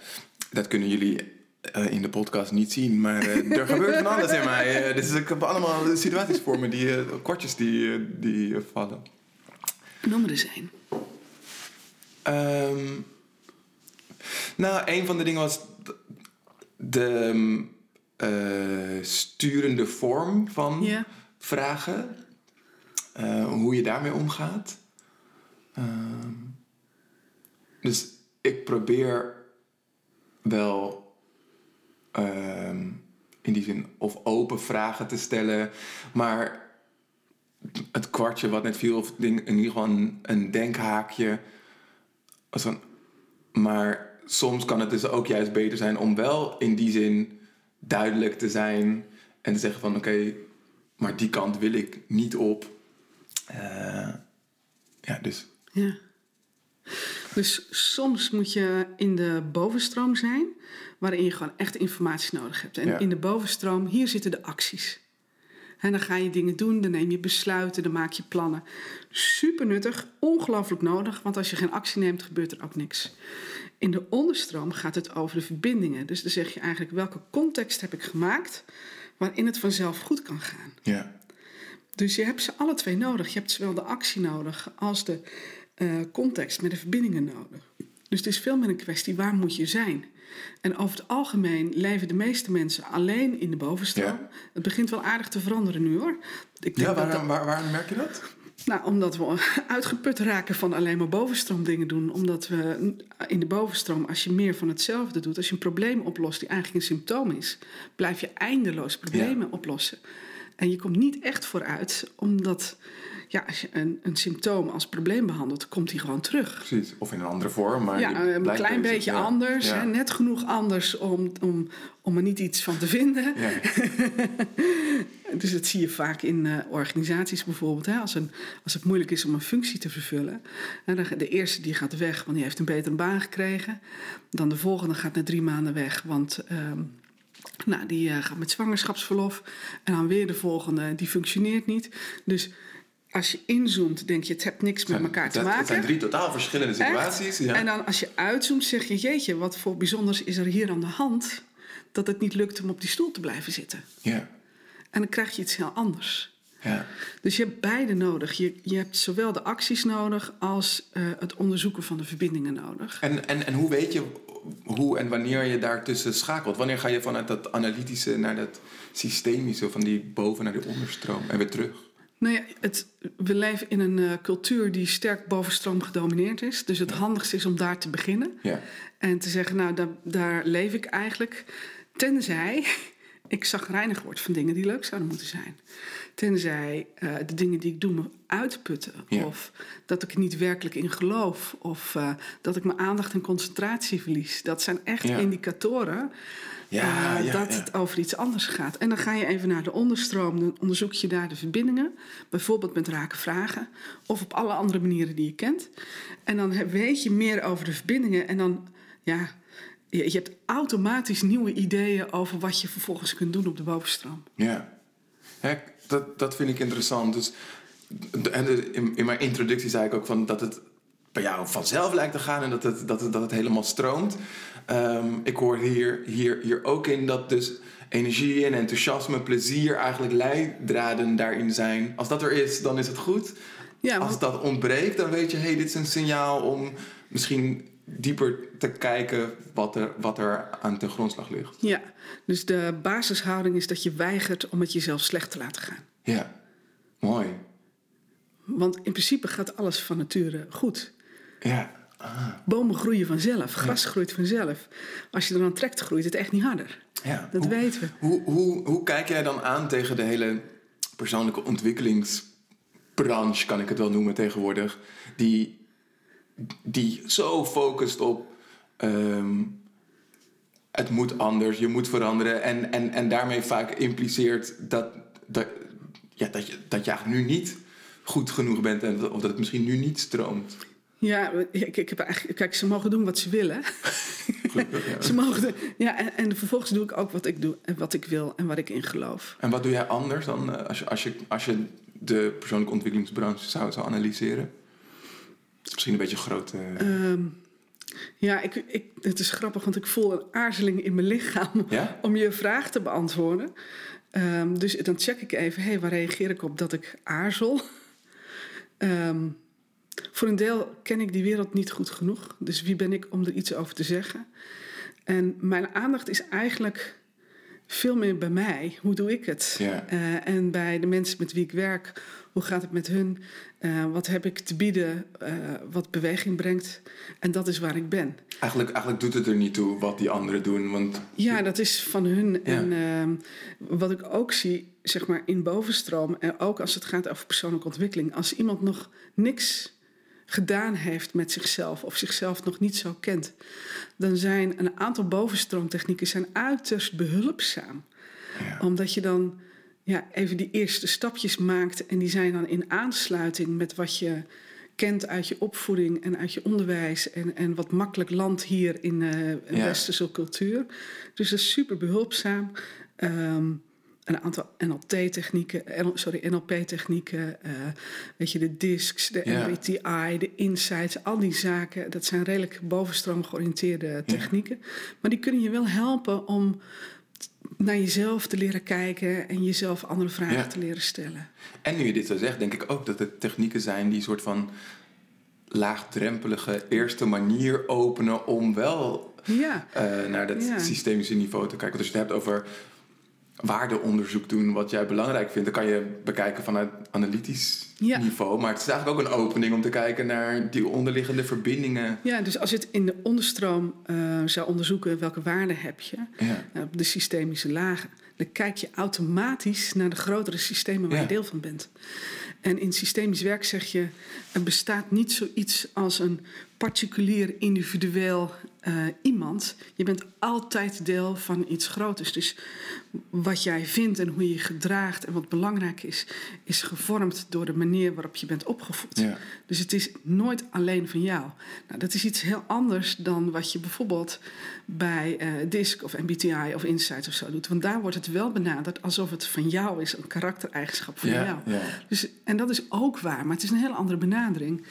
dat kunnen jullie eh, in de podcast niet zien, maar eh, er gebeurt van alles in mij. Eh, dus ik heb allemaal situaties voor me, die, kortjes die, die vallen. Noem er eens. Ehm, nou, een van de dingen was de ehm, eh, sturende vorm van vragen. Hoe je daarmee omgaat. Ehm, dus ik probeer wel in die zin of open vragen te stellen, maar het kwartje wat net viel, of ding, in ieder geval een, een denkhaakje. Een, maar soms kan het dus ook juist beter zijn om wel in die zin duidelijk te zijn en te zeggen van oké, maar die kant wil ik niet op. Eh, ja, dus Ja. Dus soms moet je in de bovenstroom zijn, waarin je gewoon echt informatie nodig hebt. En Ja. in de bovenstroom, hier zitten de acties. En dan ga je dingen doen, dan neem je besluiten, dan maak je plannen. Super nuttig, ongelooflijk nodig, want als je geen actie neemt, gebeurt er ook niks. In de onderstroom gaat het over de verbindingen. Dus dan zeg je eigenlijk welke context heb ik gemaakt waarin het vanzelf goed kan gaan. ja, Dus je hebt ze alle twee nodig. Je hebt zowel de actie nodig als de eh, context met de verbindingen nodig. Dus het is veel meer een kwestie waar moet je zijn. En over het algemeen leven de meeste mensen alleen in de bovenstroom. Ja. Het begint wel aardig te veranderen nu hoor. Ik denk ja dat waar, dat- waar, waar merk je dat? nou, omdat we uitgeput raken van alleen maar bovenstroom dingen doen. Omdat we in de bovenstroom, als je meer van hetzelfde doet, als je een probleem oplost die eigenlijk een symptoom is, blijf je eindeloos problemen oplossen. En je komt niet echt vooruit, omdat ja, als je een, een symptoom als probleem behandelt, komt die gewoon terug. Precies, of in een andere vorm. Maar Ja, een klein bezig. beetje Ja. anders, Ja. hè, net genoeg anders om, om, om er niet iets van te vinden. Ja. Dus dat zie je vaak in eh, organisaties bijvoorbeeld. Hè? Als, een, als het moeilijk is om een functie te vervullen. Hè, dan, de eerste die gaat weg, want die heeft een betere baan gekregen. Dan de volgende gaat na drie maanden weg, want ehm, nou, die eh, gaat met zwangerschapsverlof. En dan weer de volgende, die functioneert niet. Dus als je inzoomt, denk je, het heeft niks met elkaar te maken. Het zijn drie totaal verschillende situaties. Ja. En dan als je uitzoomt, zeg je: Jeetje, wat voor bijzonders is er hier aan de hand? Dat het niet lukt om op die stoel te blijven zitten. ja. En dan krijg je iets heel anders. Ja. Dus je hebt beide nodig. Je, je hebt zowel de acties nodig als eh, het onderzoeken van de verbindingen nodig. En, en, en hoe weet je hoe en wanneer je daartussen schakelt? Wanneer ga je vanuit dat analytische naar dat systemische, van die boven naar die onderstroom en weer terug? Nou ja, het, we leven in een eh, cultuur die sterk bovenstroom gedomineerd is. Dus het handigste is om daar te beginnen. Ja. En te zeggen, nou, daar, daar leef ik eigenlijk. Tenzij ik zagrijnig word van dingen die leuk zouden moeten zijn. Tenzij eh, de dingen die ik doe me uitputten. Ja. Of dat ik er niet werkelijk in geloof. Of eh, dat ik mijn aandacht en concentratie verlies. Dat zijn echt indicatoren Ja, eh, ja, dat ja. het over iets anders gaat. En dan ga je even naar de onderstroom. Dan onderzoek je daar de verbindingen. Bijvoorbeeld met raken vragen. Of op alle andere manieren die je kent. En dan weet je meer over de verbindingen. En dan, ja, je, je hebt automatisch nieuwe ideeën over wat je vervolgens kunt doen op de bovenstroom. Ja, ja dat, dat vind ik interessant. Dus, en in, in mijn introductie zei ik ook van dat het bij jou vanzelf lijkt te gaan en dat het, dat het, dat het helemaal stroomt. Ehm, ik hoor hier, hier, hier ook in dat dus energie en enthousiasme, plezier eigenlijk leidraden daarin zijn. Als dat er is, dan is het goed. Ja, Als dat ontbreekt, dan weet je, hey, dit is een signaal om misschien dieper te kijken wat er, wat er aan ten grondslag ligt. ja, dus de basishouding is dat je weigert om het jezelf slecht te laten gaan. Ja, mooi. Want in principe gaat alles van nature goed. Ja. Ah. Bomen groeien vanzelf, gras groeit vanzelf. Als je eraan trekt, groeit het echt niet harder. ja. Dat Hoe- weten we. Hoe, hoe, hoe kijk jij dan aan tegen de hele persoonlijke ontwikkelingsbranche, kan ik het wel noemen tegenwoordig, die, die zo focust op ehm, het moet anders, je moet veranderen en, en, en daarmee vaak impliceert dat, dat, ja, dat, je, dat je eigenlijk nu niet goed genoeg bent en, of dat het misschien nu niet stroomt. Ja, ik, ik heb eigenlijk, kijk, ze mogen doen wat ze willen. Gelukkig, ja. Ze mogen ja, en, en vervolgens doe ik ook wat ik doe en wat ik wil en wat ik in geloof. En wat doe jij anders dan eh, als je, als je, als je de persoonlijke ontwikkelingsbranche zou, zou analyseren? Misschien een beetje grote. Ehm, ja, ik, ik, het is grappig, want ik voel een aarzeling in mijn lichaam Ja? om je vraag te beantwoorden. Ehm, dus dan check ik even, hé, waar reageer ik op dat ik aarzel? Ehm, voor een deel ken ik die wereld niet goed genoeg. Dus wie ben ik om er iets over te zeggen? En mijn aandacht is eigenlijk veel meer bij mij. Hoe doe ik het? Ja. Eh, en bij de mensen met wie ik werk, hoe gaat het met hun? Eh, wat heb ik te bieden eh, wat beweging brengt? En dat is waar ik ben. Eigenlijk, eigenlijk doet het er niet toe wat die anderen doen. Want Ja, dat is van hun. Ja. En ehm, wat ik ook zie, zeg maar in bovenstroom, en ook als het gaat over persoonlijke ontwikkeling, als iemand nog niks gedaan heeft met zichzelf of zichzelf nog niet zo kent, dan zijn een aantal bovenstroomtechnieken zijn uiterst behulpzaam. ja. Omdat je dan ja, even die eerste stapjes maakt en die zijn dan in aansluiting met wat je kent uit je opvoeding en uit je onderwijs en, en wat makkelijk landt hier in Ja. westerse cultuur. Dus dat is super behulpzaam. Ehm, een aantal NLT-technieken, sorry, NLP-technieken, eh, weet je, de DISCs, de. MBTI, de insights, al die zaken, dat zijn redelijk bovenstroom georiënteerde technieken. Maar die kunnen je wel helpen om naar jezelf te leren kijken en jezelf andere vragen te leren stellen. En nu je dit zo zegt, denk ik ook dat het technieken zijn die een soort van laagdrempelige eerste manier openen om wel Ja, eh, naar dat systemische niveau te kijken. Want als je het hebt over waardeonderzoek doen, wat jij belangrijk vindt, dan kan je bekijken vanuit analytisch Ja. niveau. Maar het is eigenlijk ook een opening om te kijken naar die onderliggende verbindingen. ja, dus als je het in de onderstroom eh, zou onderzoeken, welke waarde heb je, Ja. eh, op de systemische lagen, dan kijk je automatisch naar de grotere systemen waar Ja. je deel van bent. En in systemisch werk zeg je, er bestaat niet zoiets als een particulier individueel eh, iemand. Je bent altijd deel van iets groters. Dus wat jij vindt en hoe je je gedraagt en wat belangrijk is, is gevormd door de manier waarop je bent opgevoed. Ja. Dus het is nooit alleen van jou. Nou, dat is iets heel anders dan wat je bijvoorbeeld bij eh DISC of MBTI of Insight of zo doet. Want daar wordt het wel benaderd alsof het van jou is, een karaktereigenschap van jou. Ja. Dus, en dat is ook waar, maar het is een hele andere benadering.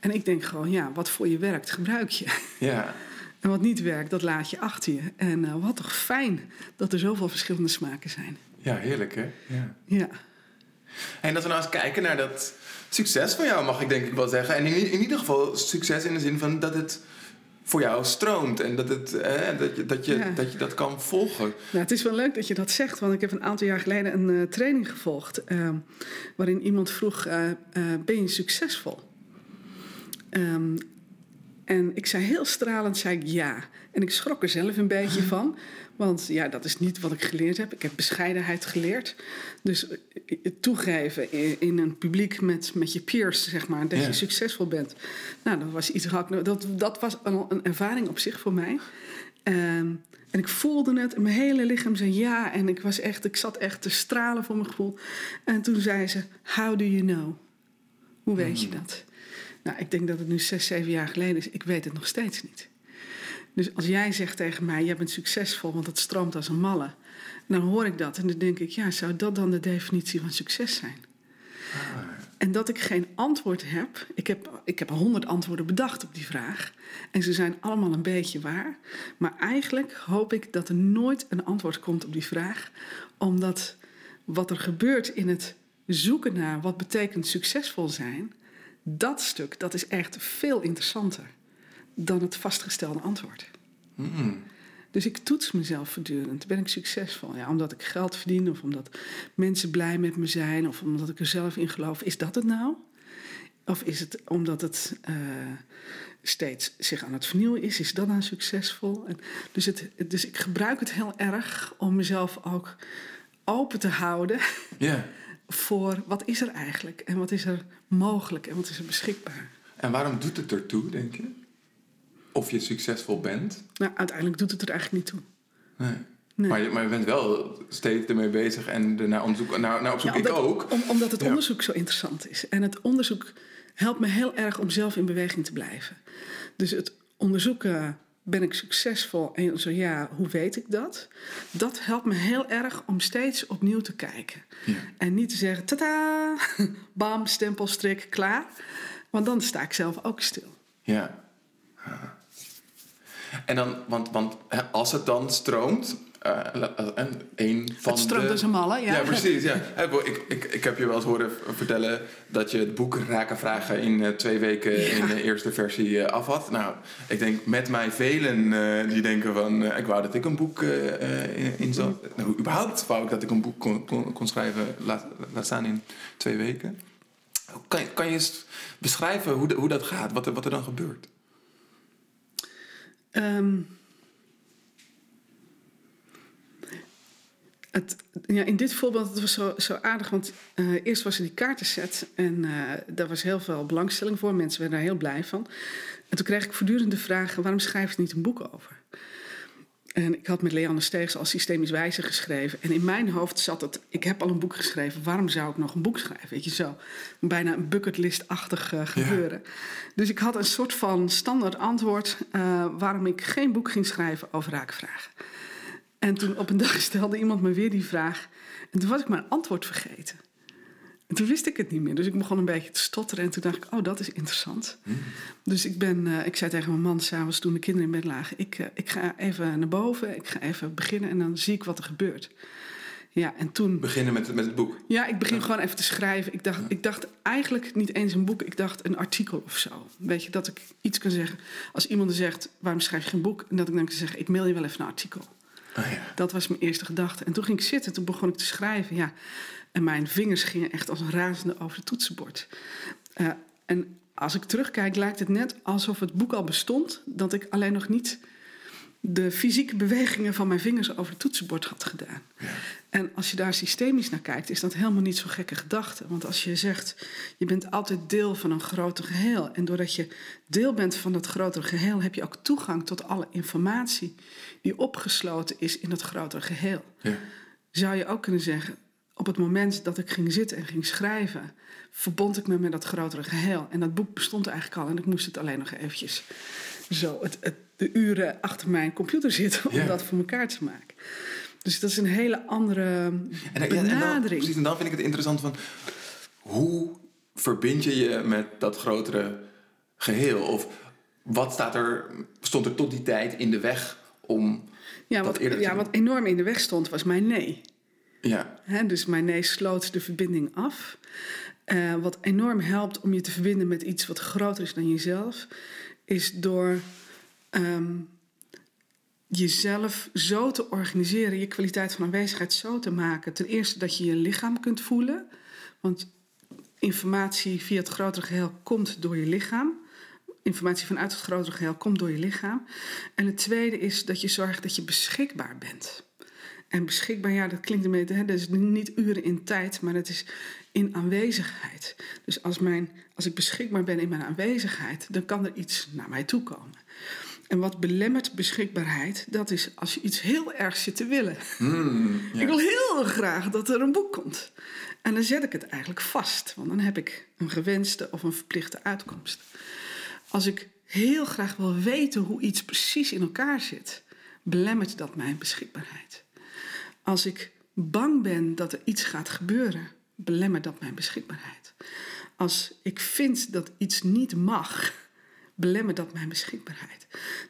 En ik denk gewoon, ja, wat voor je werkt, gebruik je. ja. En wat niet werkt, dat laat je achter je. En eh, wat toch fijn dat er zoveel verschillende smaken zijn. Ja, heerlijk hè? Ja. Ja. En dat we nou eens kijken naar dat succes van jou, mag ik denk ik wel zeggen. En in, in ieder geval succes in de zin van dat het voor jou stroomt en dat, het, eh, dat, je, dat, je, Ja. dat je dat kan volgen. Nou, het is wel leuk dat je dat zegt, want ik heb een aantal jaar geleden een eh, training gevolgd. eh, waarin iemand vroeg: Ben je succesvol? Ehm, en ik zei heel stralend: zei ik, ja. En ik schrok er zelf een beetje van, want ja, dat is niet wat ik geleerd heb. Ik heb bescheidenheid geleerd. Dus eh, toegeven in, een publiek met, met je peers, zeg maar, dat Ja. je succesvol bent. Nou, dat was iets dat, dat was een, een ervaring op zich voor mij. Ehm, en ik voelde het, en mijn hele lichaam zei ja. En ik, was echt, ik zat echt te stralen voor mijn gevoel. En toen zei ze, how do you know? Hoe weet je dat? Nou, ik denk dat het nu zes, zeven jaar geleden is. Ik weet het nog steeds niet. Dus als jij zegt tegen mij, jij bent succesvol, want het stroomt als een malle. Dan hoor ik dat en dan denk ik, ja, zou dat dan de definitie van succes zijn? En dat ik geen antwoord heb. Ik heb, ik heb honderd antwoorden bedacht op die vraag. En ze zijn allemaal een beetje waar. Maar eigenlijk hoop ik dat er nooit een antwoord komt op die vraag. Omdat wat er gebeurt in het zoeken naar wat betekent succesvol zijn. Dat stuk, dat is echt veel interessanter dan het vastgestelde antwoord. Mm. Dus ik toets mezelf voortdurend. Ben ik succesvol? Ja, omdat ik geld verdien of omdat mensen blij met me zijn of omdat ik er zelf in geloof. Is dat het nou? Of is het omdat het eh, steeds zich aan het vernieuwen is? Is dat dan succesvol? En dus, het, dus ik gebruik het heel erg om mezelf ook open te houden Ja. Voor wat is er eigenlijk en wat is er mogelijk en wat is er beschikbaar. En waarom doet het ertoe, denk je? Of je succesvol bent? Nou, uiteindelijk doet het er eigenlijk niet toe. Nee. Nee. Maar, je, maar je bent wel steeds ermee bezig en ernaar onderzoek, naar, naar op zoek Ja, ik ook. om- omdat het Ja. onderzoek zo interessant is. En het onderzoek helpt me heel erg om zelf in beweging te blijven. Dus het onderzoeken, ben ik succesvol? En zo ja, hoe weet ik dat? Dat helpt me heel erg om steeds opnieuw te kijken. Ja. En niet te zeggen, tada, bam, stempel, strik, klaar. Want dan sta ik zelf ook stil. Ja. Ah. En dan, want, want als het dan stroomt, en een van Het stroomt de... malle, ja. Ja, precies. Ja. Ik, ik, ik heb je wel eens horen vertellen dat je het boek Raken Vragen in eh, twee weken in de eerste versie eh, af had. Nou, ik denk met mij velen eh, die denken van, eh, ik wou dat ik een boek eh, eh, in, in zo... Nou, überhaupt wou ik dat ik een boek kon, kon, kon schrijven, laat, laat staan in twee weken. Kan, je- kan je eens beschrijven hoe, de- hoe dat gaat, wat er, wat er dan gebeurt? Ehm, het, ja, in dit voorbeeld het was zo, zo aardig, want eh, eerst was er die kaartenset en eh, daar was heel veel belangstelling voor. Mensen werden daar heel blij van. En toen kreeg ik voortdurend de vraag, waarom schrijf je niet een boek over? En ik had met Leanne Steegs als systemisch wijzer geschreven. En in mijn hoofd zat het, ik heb al een boek geschreven, waarom zou ik nog een boek schrijven? Weet je zo, bijna een bucketlist-achtig eh, gebeuren. Dus ik had een soort van standaard antwoord waarom ik geen boek ging schrijven over raakvragen. En toen op een dag stelde iemand me weer die vraag. En toen was ik mijn antwoord vergeten. En toen wist ik het niet meer. Dus ik begon een beetje te stotteren. En toen dacht ik, oh, dat is interessant. Dus ik, ben, eh, ik zei tegen mijn man s'avonds toen de kinderen in bed lagen... Ik, eh, ik ga even naar boven, ik ga even beginnen en dan zie ik wat er gebeurt. Ja, en toen... Beginnen met, met het boek. Ja, ik begin gewoon even te schrijven. Ik dacht, ik dacht eigenlijk niet eens een boek, ik dacht een artikel of zo. Weet je, dat ik iets kan zeggen. Als iemand zegt, waarom schrijf je geen boek? En dat ik dan kan zeggen, ik mail je wel even een artikel. Oh, ja. Dat was mijn eerste gedachte. En toen ging ik zitten, toen begon ik te schrijven. Ja. En mijn vingers gingen echt als een razende over het toetsenbord. Eh, en als ik terugkijk, lijkt het net alsof het boek al bestond. Dat ik alleen nog niet de fysieke bewegingen van mijn vingers over het toetsenbord had gedaan. En als je daar systemisch naar kijkt, is dat helemaal niet zo'n gekke gedachte. Want als je zegt, je bent altijd deel van een groter geheel. En doordat je deel bent van dat grotere geheel, heb je ook toegang tot alle informatie die opgesloten is in dat grotere geheel. Ja. Zou je ook kunnen zeggen, op het moment dat ik ging zitten en ging schrijven, verbond ik me met dat grotere geheel. En dat boek bestond eigenlijk al en ik moest het alleen nog eventjes zo het, het, de uren achter mijn computer zitten om Ja. dat voor elkaar te maken. Dus dat is een hele andere En, en- en dan, benadering. precies, en dan vind ik het interessant van... Hoe verbind je je met dat grotere geheel? Of wat staat er, stond er tot die tijd in de weg om... ja, wat, eerder te ja, wat enorm in de weg stond, was mijn nee. Ja, dus mijn nee sloot de verbinding af. Eh, wat enorm helpt om je te verbinden met iets wat groter is dan jezelf, is door ehm, jezelf zo te organiseren, je kwaliteit van aanwezigheid zo te maken. Ten eerste dat je je lichaam kunt voelen, want informatie via het grotere geheel komt door je lichaam. Informatie vanuit het grotere geheel komt door je lichaam. En het tweede is dat je zorgt dat je beschikbaar bent. En beschikbaar, ja, dat klinkt een beetje, hè, dat is niet uren in tijd, maar het is in aanwezigheid. Dus als, mijn, als ik beschikbaar ben in mijn aanwezigheid, dan kan er iets naar mij toe komen. En wat belemmert beschikbaarheid, dat is als je iets heel erg zit te willen. Hmm. Ik wil heel graag dat er een boek komt. En dan zet ik het eigenlijk vast, want dan heb ik een gewenste of een verplichte uitkomst. Als ik heel graag wil weten hoe iets precies in elkaar zit, belemmert dat mijn beschikbaarheid. Als ik bang ben dat er iets gaat gebeuren, belemmert dat mijn beschikbaarheid. Als ik vind dat iets niet mag, belemmert dat mijn beschikbaarheid.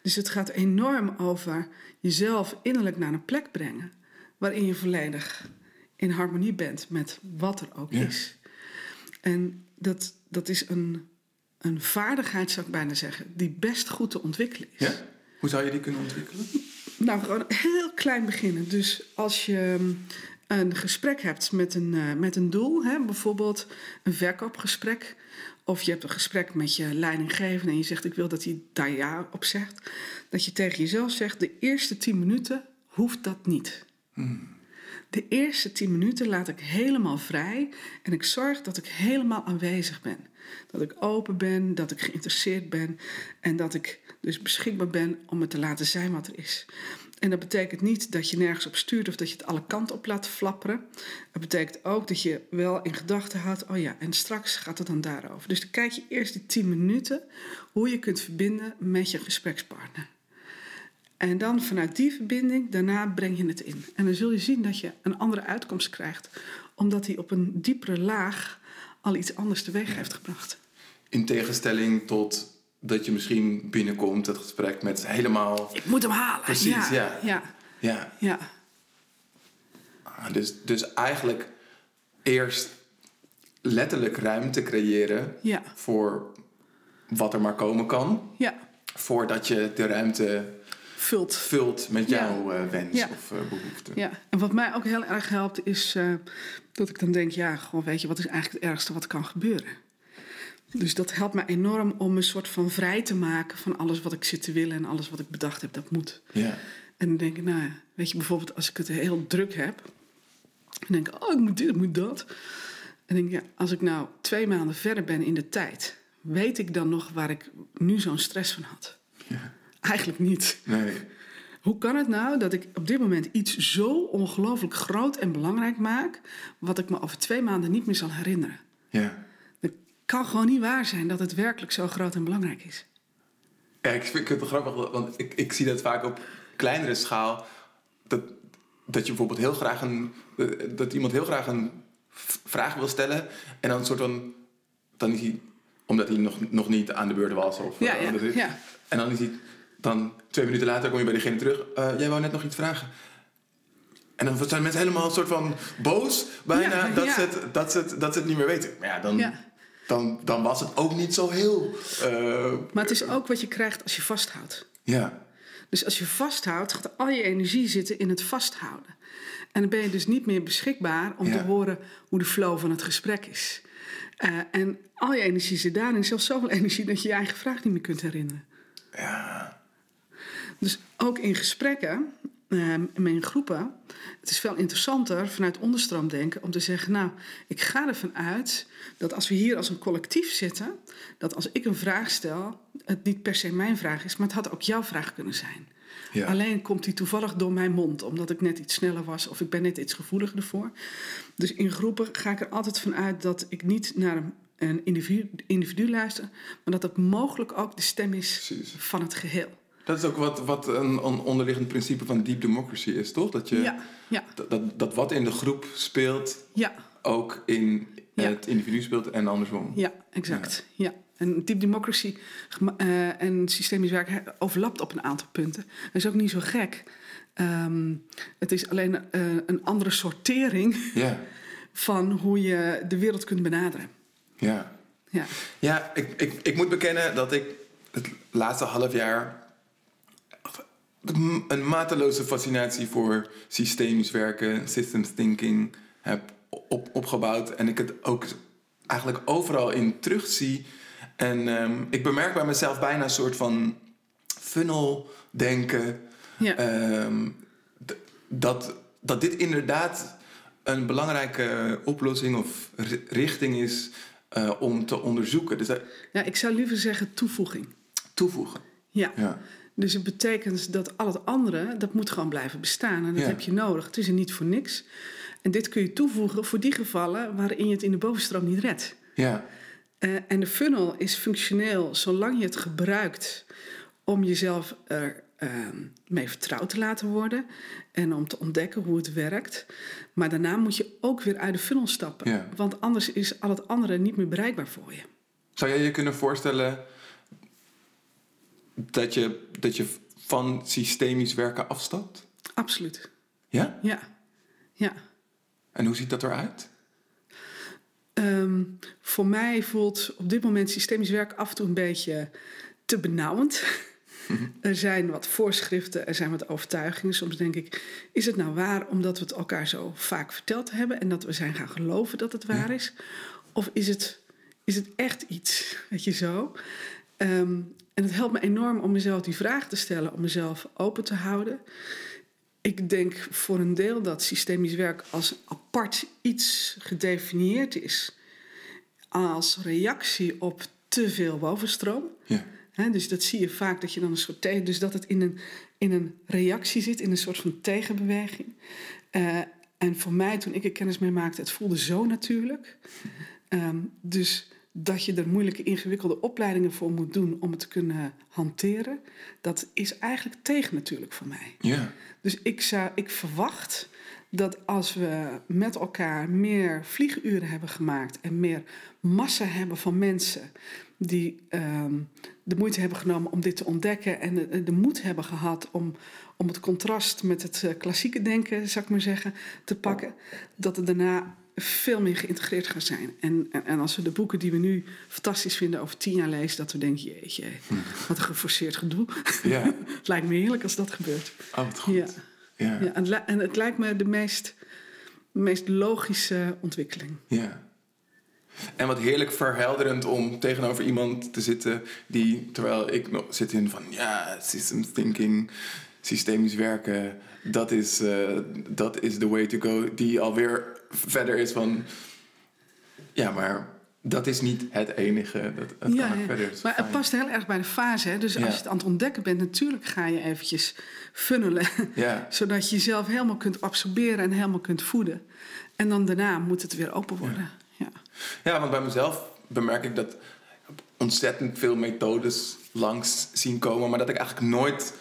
Dus het gaat enorm over jezelf innerlijk naar een plek brengen waarin je volledig in harmonie bent met wat er ook Ja. is. En dat, dat is een, een vaardigheid, zou ik bijna zeggen, die best goed te ontwikkelen is. ja? Hoe zou je die kunnen ontwikkelen? Nou, gewoon heel klein beginnen. Dus als je een gesprek hebt met een, eh, met een doel, hè, bijvoorbeeld een verkoopgesprek of je hebt een gesprek met je leidinggevende en je zegt: Ik wil dat hij daar ja op zegt. Dat je tegen jezelf zegt: De eerste tien minuten hoeft dat niet. De eerste tien minuten laat ik helemaal vrij en ik zorg dat ik helemaal aanwezig ben. Dat ik open ben, dat ik geïnteresseerd ben en dat ik dus beschikbaar ben om het te laten zijn wat er is. En dat betekent niet dat je nergens op stuurt of dat je het alle kanten op laat flapperen. Het betekent ook dat je wel in gedachten houdt, oh ja, en straks gaat het dan daarover. Dus dan kijk je eerst die tien minuten hoe je kunt verbinden met je gesprekspartner. En dan vanuit die verbinding, daarna breng je het in. En dan zul je zien dat je een andere uitkomst krijgt, omdat hij op een diepere laag al iets anders teweeg heeft gebracht. In tegenstelling tot dat je misschien binnenkomt, het gesprek met helemaal. Ik moet hem halen. Precies, ja. ja. ja. Ja, ja. Ah, dus, dus eigenlijk eerst letterlijk ruimte creëren Ja. voor wat er maar komen kan, ja. voordat je de ruimte Vult. vult met jouw eh, wens of eh, behoefte. Ja, en wat mij ook heel erg helpt is eh, dat ik dan denk, ja, gewoon weet je, wat is eigenlijk het ergste wat kan gebeuren? Dus dat helpt me enorm om een soort van vrij te maken van alles wat ik zit te willen en alles wat ik bedacht heb, dat moet. Ja. En dan denk ik, nou ja, weet je, bijvoorbeeld als ik het heel druk heb, dan denk ik, oh, ik moet dit, ik moet dat. En denk ik, ja, als ik nou twee maanden verder ben in de tijd, weet ik dan nog waar ik nu zo'n stress van had? Ja. Eigenlijk niet. Nee. Hoe kan het nou dat ik op dit moment iets zo ongelooflijk groot en belangrijk maak, wat ik me over twee maanden niet meer zal herinneren? Ja. Het kan gewoon niet waar zijn dat het werkelijk zo groot en belangrijk is. Ja, ik vind het grappig, want ik, ik zie dat vaak op kleinere schaal. Dat, dat je bijvoorbeeld heel graag een. eh, Dat iemand heel graag een vraag wil stellen. En dan een soort van. Dan is hij. Omdat hij nog, nog niet aan de beurt was. Of, Ja, eh, ja, is- ja. En dan is hij. Dan twee minuten later kom je bij degene terug. Eh, jij wou net nog iets vragen. En dan zijn mensen helemaal een soort van boos. Bijna Ja, dat. Ze het, dat, ze het, dat ze het niet meer weten. Maar ja, dan. Dan, dan was het ook niet zo heel. eh, Maar het is ook wat je krijgt als je vasthoudt. ja. Dus als je vasthoudt, gaat al je energie zitten in het vasthouden. En dan ben je dus niet meer beschikbaar om Ja. te horen hoe de flow van het gesprek is. Eh, en al je energie zit daarin, zelfs zoveel energie dat je je eigen vraag niet meer kunt herinneren. Ja. Dus ook in gesprekken, eh, in groepen, het is veel interessanter vanuit onderstroomdenken om te zeggen, nou, ik ga ervan uit dat als we hier als een collectief zitten, dat als ik een vraag stel, het niet per se mijn vraag is, maar het had ook jouw vraag kunnen zijn. Ja. Alleen komt die toevallig door mijn mond, omdat ik net iets sneller was of ik ben net iets gevoeliger ervoor. Dus in groepen ga ik er altijd van uit dat ik niet naar een, een individu, individu luister, maar dat het mogelijk ook de stem is Precies. van het geheel. Dat is ook wat, wat een, een onderliggend principe van deep democracy is, toch? Dat, je, Ja, ja, dat, dat, dat wat in de groep speelt, ja. ook in het individu speelt en andersom. Ja, exact. Ja. En deep democracy eh, en systemisch werken overlapt op een aantal punten. Dat is ook niet zo gek. Ehm, het is alleen eh, een andere sortering Ja, van hoe je de wereld kunt benaderen. ja. Ja. Ja, ik, ik, ik moet bekennen dat ik het laatste half jaar een mateloze fascinatie voor systemisch werken, systems thinking heb op, opgebouwd. En ik het ook eigenlijk overal in terugzie. En ehm, ik bemerk bij mezelf bijna een soort van funnel denken. Ja. Ehm, dat, dat dit inderdaad een belangrijke oplossing of ri- richting is eh, om te onderzoeken. Dus dat ja, ik zou liever zeggen toevoeging. toevoegen. Ja. Ja. Dus het betekent dat al het andere, dat moet gewoon blijven bestaan. En dat Ja. heb je nodig. Het is er niet voor niks. En dit kun je toevoegen voor die gevallen waarin je het in de bovenstroom niet redt. Ja. Eh, en de funnel is functioneel zolang je het gebruikt om jezelf er ehm, mee vertrouwd te laten worden en om te ontdekken hoe het werkt. Maar daarna moet je ook weer uit de funnel stappen, Ja. want anders is al het andere niet meer bereikbaar voor je. Zou jij je kunnen voorstellen dat je, dat je van systemisch werken afstapt? Absoluut. Ja? Ja. Ja. En hoe ziet dat eruit? Ehm, voor mij voelt op dit moment systemisch werk af en toe een beetje te benauwend. er zijn wat voorschriften, er zijn wat overtuigingen. Soms denk ik, is het nou waar omdat we het elkaar zo vaak verteld hebben en dat we zijn gaan geloven dat het waar is? Of is het is het echt iets, weet je zo. Ehm, en het helpt me enorm om mezelf die vraag te stellen, om mezelf open te houden. Ik denk voor een deel dat systemisch werk als apart iets gedefinieerd is als reactie op te veel bovenstroom. Ja. Dus dat zie je vaak dat je dan een soort tegen, dus dat het in een, in een reactie zit, in een soort van tegenbeweging. Eh, en voor mij, toen ik er kennis mee maakte, het voelde zo natuurlijk. Ehm, dus dat je er moeilijke, ingewikkelde opleidingen voor moet doen om het te kunnen hanteren, dat is eigenlijk tegen natuurlijk voor mij. Ja. Dus ik, zou, ik verwacht dat als we met elkaar meer vlieguren hebben gemaakt en meer massa hebben van mensen die ehm, de moeite hebben genomen om dit te ontdekken en de, de moed hebben gehad om, om het contrast met het eh, klassieke denken, zou ik maar zeggen, te pakken, dat het daarna veel meer geïntegreerd gaat zijn. En, en, en als we de boeken die we nu fantastisch vinden over tien jaar lezen, dat we denken, jeetje, wat een geforceerd gedoe. Ja. het lijkt me heerlijk als dat gebeurt. Oh, wat goed. Ja. Ja. Ja, en, het li- en het lijkt me de meest, meest logische ontwikkeling. Ja. En wat heerlijk verhelderend om tegenover iemand te zitten die, terwijl ik nog zit in van ja, systems thinking, systemisch werken, dat is, eh, dat is the way to go, die alweer verder is van ja, maar dat is niet het enige, dat, dat ja, kan ook verder. Maar het past heel erg bij de fase. Hè? Dus Ja. als je het aan het ontdekken bent, natuurlijk ga je eventjes funnelen. Ja, zodat je jezelf helemaal kunt absorberen en helemaal kunt voeden. En dan daarna moet het weer open worden. Ja. Ja, want bij mezelf bemerk ik dat ontzettend veel methodes langs zien komen, maar dat ik eigenlijk nooit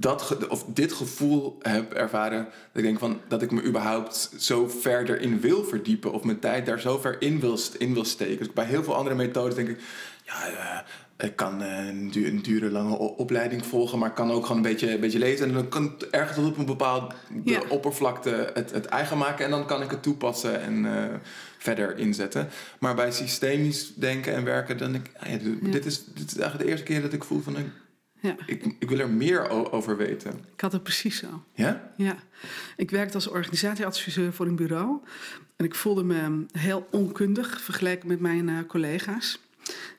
dat of dit gevoel heb ervaren. Dat ik denk van dat ik me überhaupt zo verder in wil verdiepen of mijn tijd daar zo ver in wil, in wil steken. Dus bij heel veel andere methodes denk ik, ja, eh, ik kan eh, een, du- een dure lange opleiding volgen, maar ik kan ook gewoon een beetje, een beetje lezen. En dan kan het ergens op een bepaalde Ja. oppervlakte het, het eigen maken en dan kan ik het toepassen en eh, verder inzetten. Maar bij systemisch denken en werken, dan denk ik, ah ja, dit, is, dit is eigenlijk de eerste keer dat ik voel van, Ja. ik, ik wil er meer over weten. Ik had het precies zo. Ja? Ja, ik werkte als organisatieadviseur voor een bureau. En ik voelde me heel onkundig vergeleken met mijn eh, collega's.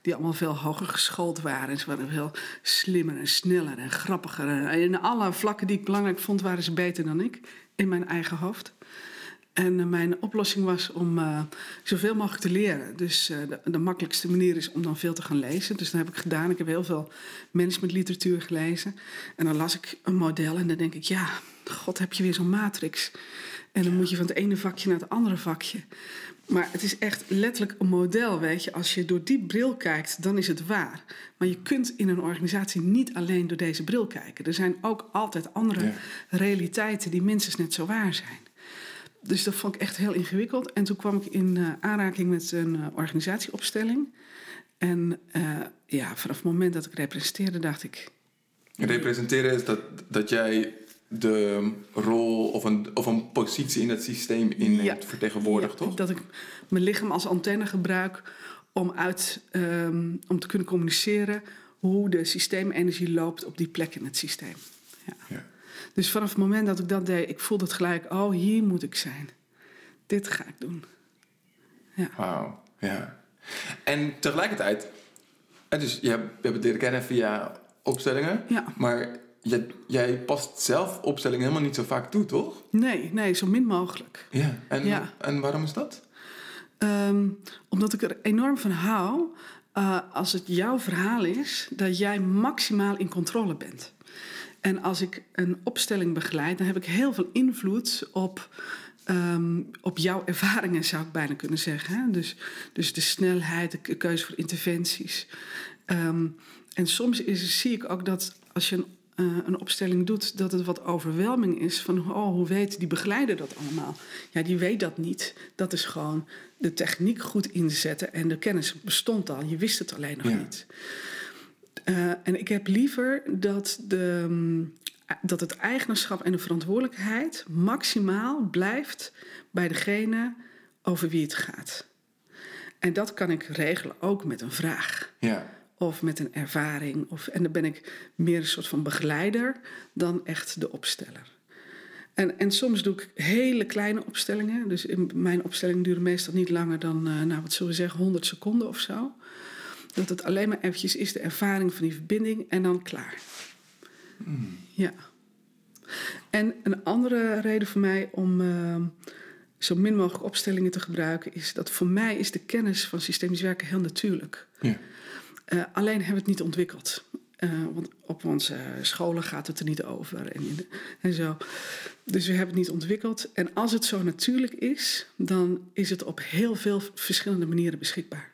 Die allemaal veel hoger geschoold waren. Ze waren veel slimmer en sneller en grappiger. En in alle vlakken die ik belangrijk vond, waren ze beter dan ik. In mijn eigen hoofd. En eh, mijn oplossing was om eh, zoveel mogelijk te leren. Dus eh, de, de makkelijkste manier is om dan veel te gaan lezen. Dus dat heb ik gedaan. Ik heb heel veel managementliteratuur gelezen. En dan las ik een model en dan denk ik, ja, god heb je weer zo'n matrix. En dan moet je van het ene vakje naar het andere vakje. Maar het is echt letterlijk een model, weet je. Als je door die bril kijkt, dan is het waar. Maar je kunt in een organisatie niet alleen door deze bril kijken. Er zijn ook altijd andere Ja. realiteiten die minstens net zo waar zijn. Dus dat vond ik echt heel ingewikkeld. En toen kwam ik in eh, aanraking met een eh, organisatieopstelling. En eh, ja, vanaf het moment dat ik representeerde, dacht ik... Representeren is dat, dat jij de rol of een, of een positie in het systeem inneemt, Ja. vertegenwoordigt, Ja, toch? Dat ik mijn lichaam als antenne gebruik om, uit, ehm, om te kunnen communiceren hoe de systeemenergie loopt op die plek in het systeem. Ja. Ja. Dus vanaf het moment dat ik dat deed, ik voelde het gelijk, oh, hier moet ik zijn. Dit ga ik doen. Wauw, ja. En tegelijkertijd, dus je hebt, je hebt het leren kennen via opstellingen, Ja. maar jij, jij past zelf opstellingen helemaal niet zo vaak toe, toch? Nee, nee, zo min mogelijk. Ja. En, Ja. en waarom is dat? Ehm, omdat ik er enorm van hou eh, als het jouw verhaal is, dat jij maximaal in controle bent. En als ik een opstelling begeleid, dan heb ik heel veel invloed op, ehm, op jouw ervaringen, zou ik bijna kunnen zeggen. Hè? Dus, dus de snelheid, de ke- keuze voor interventies. Ehm, en soms is, zie ik ook dat als je een, eh, een opstelling doet, dat het wat overweldiging is van oh, hoe weet die begeleider dat allemaal? Ja, die weet dat niet. Dat is gewoon de techniek goed inzetten en de kennis bestond al. Je wist het alleen nog Ja. niet. Eh, en ik heb liever dat, de, mm, dat het eigenaarschap en de verantwoordelijkheid maximaal blijft bij degene over wie het gaat. En dat kan ik regelen ook met een vraag Ja. of met een ervaring. Of, en dan ben ik meer een soort van begeleider dan echt de opsteller. En, en soms doe ik hele kleine opstellingen. Dus in mijn opstellingen duren meestal niet langer dan, uh, nou, wat zullen we zeggen, 100 seconden of zo. Dat het alleen maar eventjes is de ervaring van die verbinding en dan klaar. Mm. Ja. En een andere reden voor mij om uh, zo min mogelijk opstellingen te gebruiken is dat voor mij is de kennis van systemisch werken heel natuurlijk. Ja. Uh, alleen hebben we het niet ontwikkeld. Uh, want op onze scholen gaat het er niet over en, en zo. Dus we hebben het niet ontwikkeld. En als het zo natuurlijk is, dan is het op heel veel verschillende manieren beschikbaar.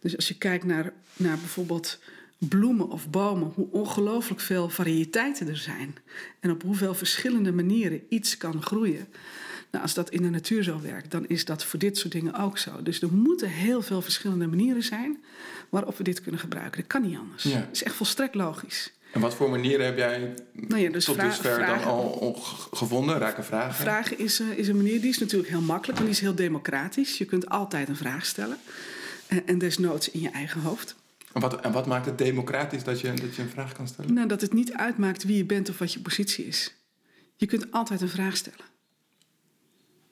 Dus als je kijkt naar, naar bijvoorbeeld bloemen of bomen, hoe ongelooflijk veel variëteiten er zijn. En op hoeveel verschillende manieren iets kan groeien. Nou, als dat in de natuur zo werkt, dan is dat voor dit soort dingen ook zo. Dus er moeten heel veel verschillende manieren zijn waarop we dit kunnen gebruiken. Dat kan niet anders. Ja. Dat is echt volstrekt logisch. En wat voor manieren heb jij nou ja, dus tot dusver dan al gevonden? Raken vragen? Vragen is, uh, is een manier, die is natuurlijk heel makkelijk, want die is heel democratisch. Je kunt altijd een vraag stellen. En, en desnoods in je eigen hoofd. En wat, en wat maakt het democratisch dat je, dat je een vraag kan stellen? Nou, dat het niet uitmaakt wie je bent of wat je positie is. Je kunt altijd een vraag stellen.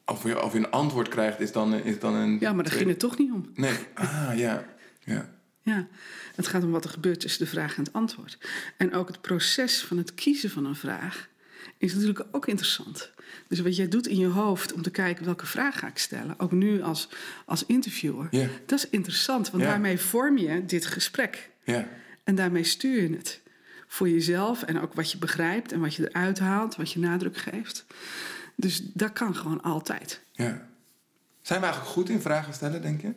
Of je, of je een antwoord krijgt, is dan, is dan een. Ja, maar daar ging het toch niet om. Nee, ah ja. ja. Ja, het gaat om wat er gebeurt tussen de vraag en het antwoord. En ook het proces van het kiezen van een vraag is natuurlijk ook interessant. Dus wat jij doet in je hoofd om te kijken welke vraag ga ik stellen, ook nu als, als interviewer, dat is interessant, want daarmee vorm je dit gesprek. En daarmee stuur je het voor jezelf en ook wat je begrijpt en wat je eruit haalt, wat je nadruk geeft. Dus dat kan gewoon altijd. Ja. Zijn we eigenlijk goed in vragen stellen, denk je?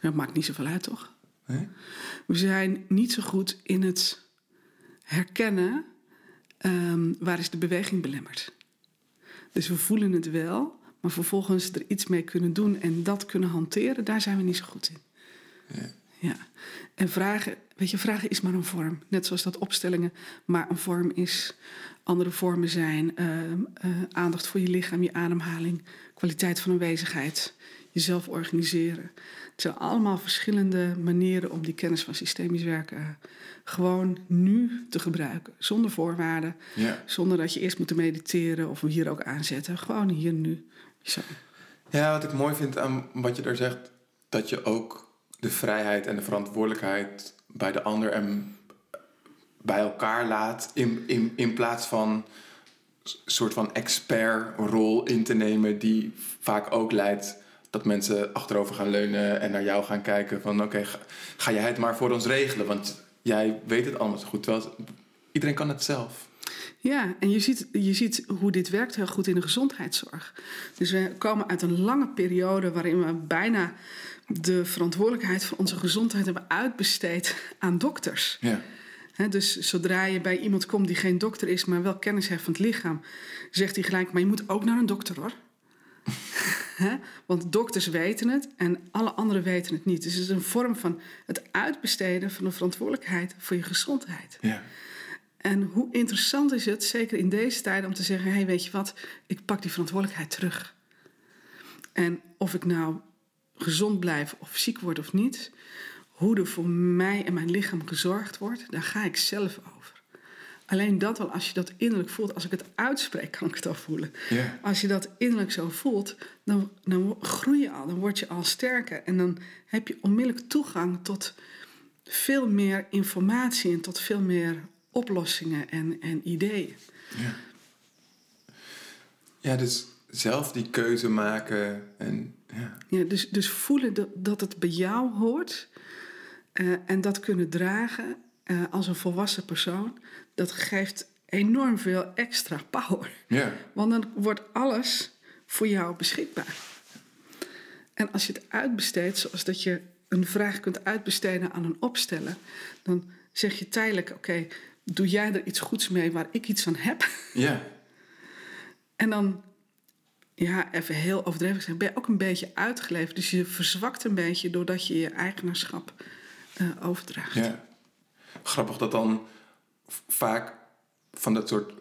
Dat maakt niet zoveel uit, toch? Nee? We zijn niet zo goed in het herkennen um, waar is de beweging belemmerd. Dus we voelen het wel, maar vervolgens er iets mee kunnen doen en dat kunnen hanteren, daar zijn we niet zo goed in. Ja. ja. En vragen, weet je, vragen is maar een vorm. Net zoals dat opstellingen maar een vorm is. Andere vormen zijn uh, uh, aandacht voor je lichaam, je ademhaling, kwaliteit van aanwezigheid, jezelf organiseren. Het zijn allemaal verschillende manieren om die kennis van systemisch werken uh, gewoon nu te gebruiken. Zonder voorwaarden, ja. zonder dat je eerst moet mediteren of hier ook aanzetten. Gewoon hier nu. Zo. Ja, wat ik mooi vind aan wat je daar zegt, dat je ook de vrijheid en de verantwoordelijkheid bij de ander en bij elkaar laat. In, in, in plaats van een soort van expertrol in te nemen, die vaak ook leidt dat mensen achterover gaan leunen en naar jou gaan kijken van oké, ga, ga jij het maar voor ons regelen, want jij weet het allemaal zo goed. Terwijl iedereen kan het zelf. Ja, en je ziet, je ziet hoe dit werkt heel goed in de gezondheidszorg. Dus we komen uit een lange periode waarin we bijna de verantwoordelijkheid voor onze gezondheid hebben uitbesteed aan dokters. Ja. dus zodra je bij iemand komt die geen dokter is, maar wel kennis heeft van het lichaam, zegt hij gelijk: Maar je moet ook naar een dokter hoor. Want dokters weten het en alle anderen weten het niet. Dus het is een vorm van het uitbesteden van de verantwoordelijkheid voor je gezondheid. Ja. En hoe interessant is het, zeker in deze tijd, om te zeggen: hé, hey, weet je wat, ik pak die verantwoordelijkheid terug. En of ik nou gezond blijf of ziek word of niet, hoe er voor mij en mijn lichaam gezorgd wordt, daar ga ik zelf over. Alleen dat wel, als je dat innerlijk voelt, als ik het uitspreek, kan ik het al voelen. Als je dat innerlijk zo voelt, dan, dan groei je al, dan word je al sterker. En dan heb je onmiddellijk toegang tot veel meer informatie en tot veel meer oplossingen en, en ideeën. Ja. ja, dus zelf die keuze maken. En, ja. Ja, dus, dus voelen dat, dat het bij jou hoort uh, en dat kunnen dragen uh, als een volwassen persoon, dat geeft enorm veel extra power. Ja. Want dan wordt alles voor jou beschikbaar. En als je het uitbesteedt, zoals dat je een vraag kunt uitbesteden aan een opsteller, dan zeg je tijdelijk: Oké, doe jij er iets goeds mee waar ik iets van heb? Ja. en dan, ja, even heel overdreven gezegd, ben je ook een beetje uitgeleverd. Dus je verzwakt een beetje doordat je je eigenaarschap uh, overdraagt. Ja. Grappig dat dan vaak van dat soort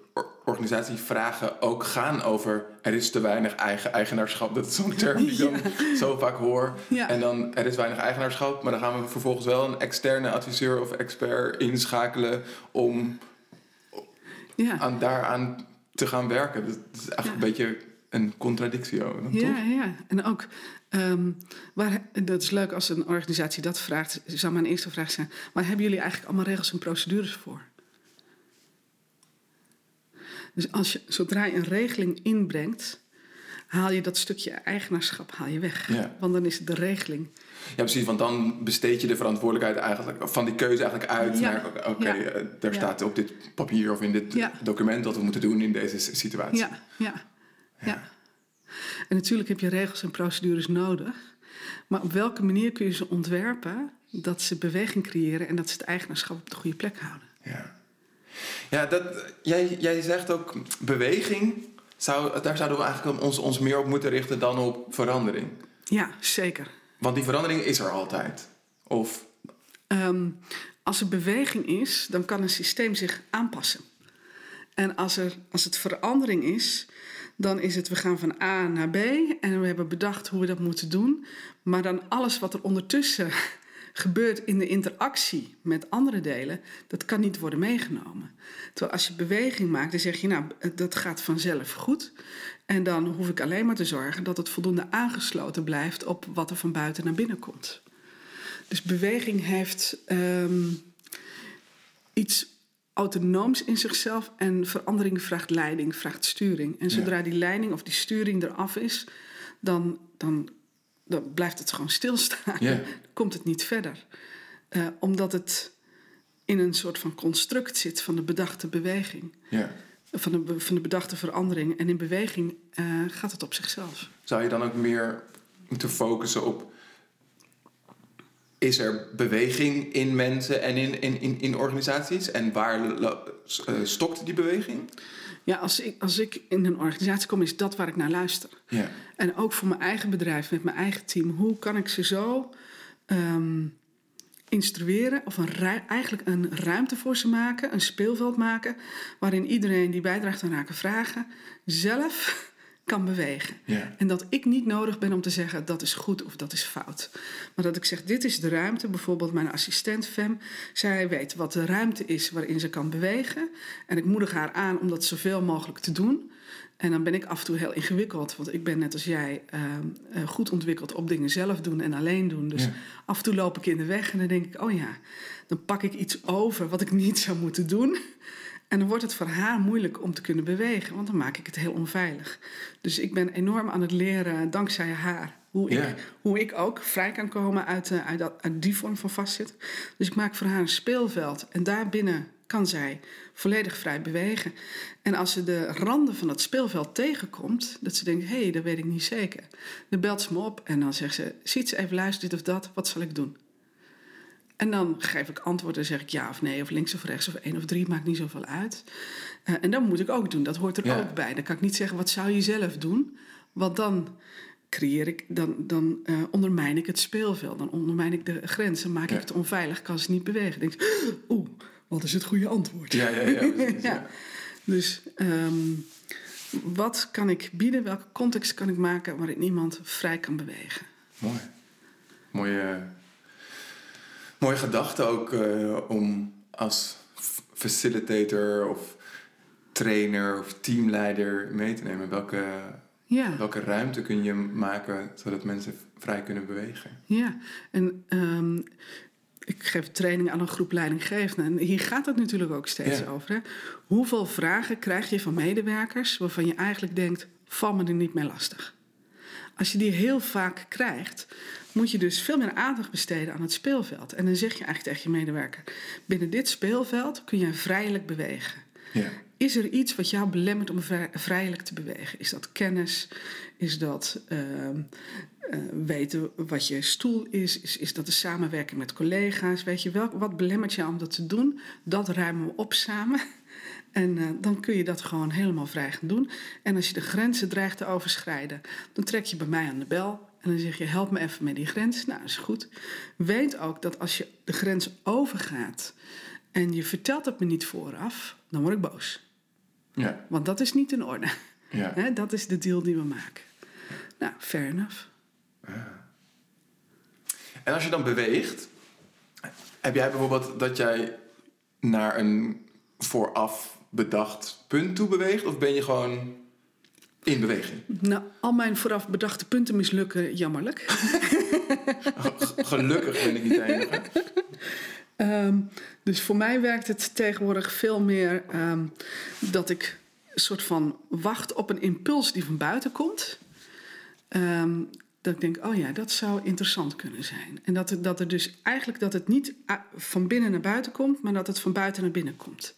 organisatievragen ook gaan over er is te weinig eigen eigenaarschap. Dat is zo'n term die ik dan zo vaak hoor. En dan er is weinig eigenaarschap, maar dan gaan we vervolgens wel een externe adviseur of expert inschakelen om ja. aan, daaraan te gaan werken. Dat, is eigenlijk een beetje een contradictie ook, dan, Ja, toch? ja. En ook, ehm, waar, dat is leuk als een organisatie dat vraagt, zou mijn eerste vraag zijn: waar hebben jullie eigenlijk allemaal regels en procedures voor? Dus als je, zodra je een regeling inbrengt, haal je dat stukje eigenaarschap haal je weg. Ja. Want dan is het de regeling. Ja, precies, want dan besteed je de verantwoordelijkheid eigenlijk van die keuze eigenlijk uit Ja. naar oké, Ja. eh, daar Ja. staat op dit papier of in dit document wat we moeten doen in deze situatie. Ja, ja, ja. En natuurlijk heb je regels en procedures nodig. Maar op welke manier kun je ze ontwerpen dat ze beweging creëren en dat ze het eigenaarschap op de goede plek houden? Ja, ja dat, jij, jij zegt ook beweging. Zou, daar zouden we eigenlijk ons, ons meer op moeten richten dan op verandering. Ja, zeker. Want die verandering is er altijd. Of Ehm, als er beweging is, dan kan een systeem zich aanpassen. En als, er, als het verandering is, dan is het we gaan van A naar B en we hebben bedacht hoe we dat moeten doen. Maar dan alles wat er ondertussen gebeurt in de interactie met andere delen, dat kan niet worden meegenomen. Terwijl als je beweging maakt, dan zeg je nou, dat gaat vanzelf goed. En dan hoef ik alleen maar te zorgen dat het voldoende aangesloten blijft op wat er van buiten naar binnen komt. Dus beweging heeft ehm, iets autonooms in zichzelf en verandering vraagt leiding, vraagt sturing. En zodra die leiding of die sturing eraf is, dan, dan, dan blijft het gewoon stilstaan. Dan komt het niet verder. Eh, omdat het in een soort van construct zit van de bedachte beweging. Van de, van de bedachte verandering. En in beweging eh, gaat het op zichzelf. zou je dan ook meer moeten focussen op. Is er beweging in mensen en in, in, in, in organisaties? En waar eh, stokt die beweging? Ja, als ik, als ik in een organisatie kom, is dat waar ik naar luister. Ja. En ook voor mijn eigen bedrijf, met mijn eigen team. Hoe kan ik ze zo ehm, instrueren of een eigenlijk een ruimte voor ze maken, een speelveld maken, waarin iedereen die bijdraagt aan raken vragen zelf kan bewegen. Ja. En dat ik niet nodig ben om te zeggen dat is goed of dat is fout. Maar dat ik zeg, dit is de ruimte. Bijvoorbeeld mijn assistent Fem. Zij weet wat de ruimte is waarin ze kan bewegen. En ik moedig haar aan om dat zoveel mogelijk te doen. En dan ben ik af en toe heel ingewikkeld. Want ik ben net als jij ehm, eh, goed ontwikkeld op dingen zelf doen en alleen doen. Dus Ja. af en toe loop ik in de weg en dan denk ik, oh ja, dan pak ik iets over wat ik niet zou moeten doen. En dan wordt het voor haar moeilijk om te kunnen bewegen, want dan maak ik het heel onveilig. Dus ik ben enorm aan het leren, dankzij haar, hoe, Ja. ik, hoe ik ook vrij kan komen uit, eh, uit, dat, uit die vorm van vastzitten. Dus ik maak voor haar een speelveld en daarbinnen kan zij volledig vrij bewegen. En als ze de randen van dat speelveld tegenkomt, dat ze denkt, hé, hey, dat weet ik niet zeker. Dan belt ze me op en dan zegt ze, ziet ze even luisteren dit of dat, wat zal ik doen? En dan geef ik antwoord en zeg ik ja of nee, of links of rechts of één of drie, maakt niet zoveel uit. Eh, en dat moet ik ook doen, dat hoort er Ja. ook bij. Dan kan ik niet zeggen, wat zou je zelf doen? Want dan creëer ik, dan, dan eh, ondermijn ik het speelveld, dan ondermijn ik de grenzen, maak Ja. ik het onveilig, kan ze niet bewegen. Dan denk ik, oeh, wat is het goede antwoord? Ja, ja, ja. precies, Ja. ja. Dus ehm, wat kan ik bieden, welke context kan ik maken waarin iemand vrij kan bewegen? Mooi. Mooie, mooie gedachte ook eh, om als facilitator of trainer of teamleider mee te nemen. Welke, Ja. welke ruimte kun je maken zodat mensen vrij kunnen bewegen? Ja, en ehm, ik geef training aan een groep leidinggevenden. En hier gaat het natuurlijk ook steeds Ja. over. Hè? Hoeveel vragen krijg je van medewerkers waarvan je eigenlijk denkt: val me er niet mee lastig? Als je die heel vaak krijgt, moet je dus veel meer aandacht besteden aan het speelveld. En dan zeg je eigenlijk tegen je medewerker: binnen dit speelveld kun je vrijelijk bewegen. Ja. Is er iets wat jou belemmert om vrij- vrijelijk te bewegen? Is dat kennis? Is dat ehm, eh, weten wat je stoel is? is? Is dat de samenwerking met collega's? Weet je, welk, wat belemmert jou om dat te doen? Dat ruimen we op samen. En eh, dan kun je dat gewoon helemaal vrij gaan doen. En als je de grenzen dreigt te overschrijden, dan trek je bij mij aan de bel. En dan zeg je, help me even met die grens. Nou, is goed. Weet ook dat als je de grens overgaat en je vertelt het me niet vooraf, dan word ik boos. Ja. Want dat is niet in orde. Ja. Dat is de deal die we maken. Nou, fair enough. En als je dan beweegt, heb jij bijvoorbeeld dat jij naar een vooraf bedacht punt toe beweegt? Of ben je gewoon in beweging? Nou, al mijn vooraf bedachte punten mislukken, jammerlijk. Gelukkig ben ik niet de enige. Ehm, dus voor mij werkt het tegenwoordig veel meer ehm, dat ik een soort van wacht op een impuls die van buiten komt. Ehm, dat ik denk, oh ja, dat zou interessant kunnen zijn. En dat, het, dat er dus eigenlijk dat het niet van binnen naar buiten komt, maar dat het van buiten naar binnen komt.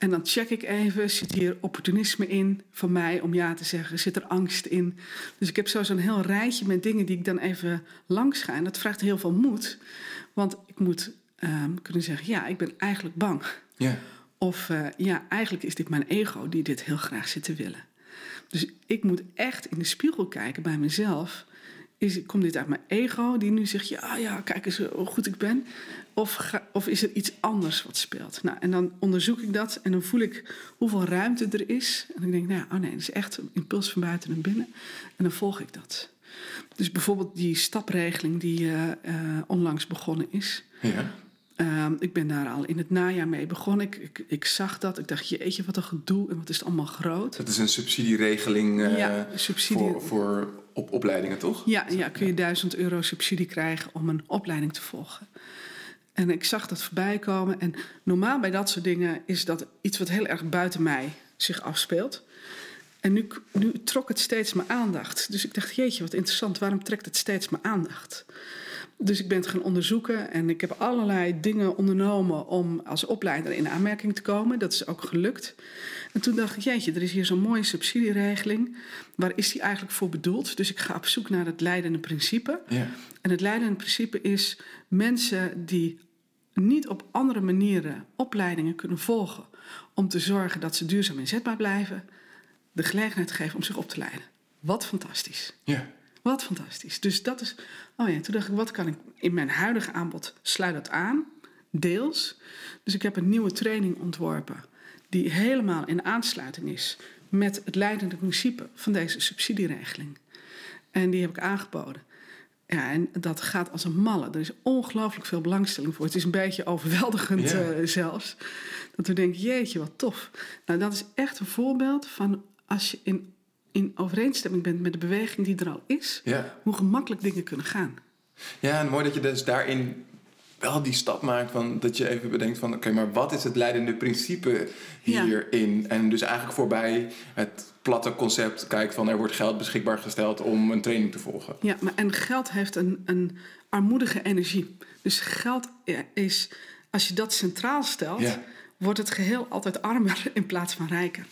En dan check ik even, zit hier opportunisme in van mij om ja te zeggen? Zit er angst in? Dus ik heb zo zo'n heel rijtje met dingen die ik dan even langs ga. En dat vraagt heel veel moed. Want ik moet um, kunnen zeggen, ja, ik ben eigenlijk bang. Ja. Of uh, ja, eigenlijk is dit mijn ego die dit heel graag zit te willen. Dus ik moet echt in de spiegel kijken bij mezelf. Is, komt dit uit mijn ego die nu zegt, ja, ja, kijk eens hoe goed ik ben? Of, ga, of is er iets anders wat speelt? Nou, en dan onderzoek ik dat en dan voel ik hoeveel ruimte er is. En dan denk ik, nou, oh nee, het is echt een impuls van buiten naar binnen. En dan volg ik dat. Dus bijvoorbeeld die stapregeling die uh, uh, onlangs begonnen is. Ja. Um, ik ben daar al in het najaar mee begonnen. Ik, ik, ik, zag dat. Ik dacht, jeetje, wat een gedoe en wat is het allemaal groot. Dat is een subsidieregeling uh, ja, subsidie... voor, voor op opleidingen, toch? Ja, ja, kun je 1000 euro subsidie krijgen om een opleiding te volgen. En ik zag dat voorbij komen. En normaal bij dat soort dingen is dat iets wat heel erg buiten mij zich afspeelt. En nu, nu trok het steeds mijn aandacht. Dus ik dacht, jeetje, wat interessant. Waarom trekt het steeds mijn aandacht? Dus ik ben het gaan onderzoeken en ik heb allerlei dingen ondernomen om als opleider in aanmerking te komen. Dat is ook gelukt. En toen dacht ik, jeetje, er is hier zo'n mooie subsidieregeling. Waar is die eigenlijk voor bedoeld? Dus ik ga op zoek naar het leidende principe. Ja. En het leidende principe is mensen die niet op andere manieren opleidingen kunnen volgen om te zorgen dat ze duurzaam inzetbaar blijven, de gelegenheid geven om zich op te leiden. Wat fantastisch. Ja. Wat fantastisch. Dus dat is. Oh ja, toen dacht ik, wat kan ik in mijn huidige aanbod sluit dat aan? Deels. Dus ik heb een nieuwe training ontworpen die helemaal in aansluiting is met het leidende principe van deze subsidieregeling. En die heb ik aangeboden. Ja, en dat gaat als een malle. Er is ongelooflijk veel belangstelling voor. Het is een beetje overweldigend uh, zelfs. Dat we denken, jeetje, wat tof. Nou, dat is echt een voorbeeld van als je in, in overeenstemming bent met de beweging die er al is, Ja. hoe gemakkelijk dingen kunnen gaan. ja, en mooi dat je dus daarin wel die stap maakt van dat je even bedenkt van oké, maar wat is het leidende principe Ja. hierin? En dus eigenlijk voorbij het platte concept kijkt van er wordt geld beschikbaar gesteld om een training te volgen. Ja, maar en geld heeft een, een armoedige energie. Dus geld is, als je dat centraal stelt, Ja. Wordt het geheel altijd armer in plaats van rijker.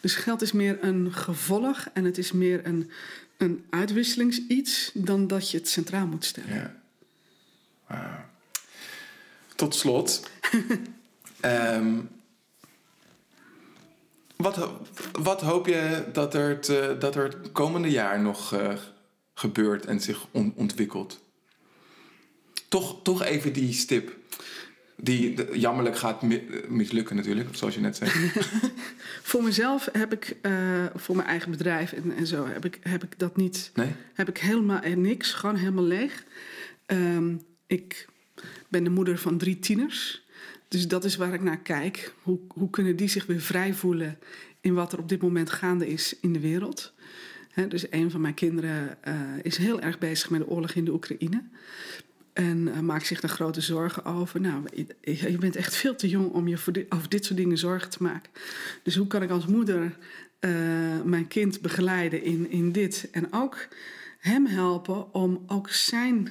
Dus geld is meer een gevolg en het is meer een, een uitwisselingsiets dan dat je het centraal moet stellen. Ja. Tot slot. Ehm, wat, wat hoop je dat er het, eh, dat er het komende jaar nog eh, gebeurt en zich on- ontwikkelt? Toch, toch even die stip. Die de- jammerlijk gaat mi- mislukken natuurlijk, zoals je net zei. Voor mezelf heb ik, eh, voor mijn eigen bedrijf en, en zo, heb ik, heb ik dat niet. Nee? Heb ik helemaal en niks, gewoon helemaal leeg. Ehm, ik ben de moeder van drie tieners. Dus dat is waar ik naar kijk. Hoe, hoe kunnen die zich weer vrij voelen in wat er op dit moment gaande is in de wereld? Dus een van mijn kinderen eh, is heel erg bezig met de oorlog in de Oekraïne. En eh, maakt zich daar grote zorgen over. Nou, je, je bent echt veel te jong om je voor over dit soort dingen zorgen te maken. Dus hoe kan ik als moeder eh, mijn kind begeleiden in, in dit? En ook hem helpen om ook zijn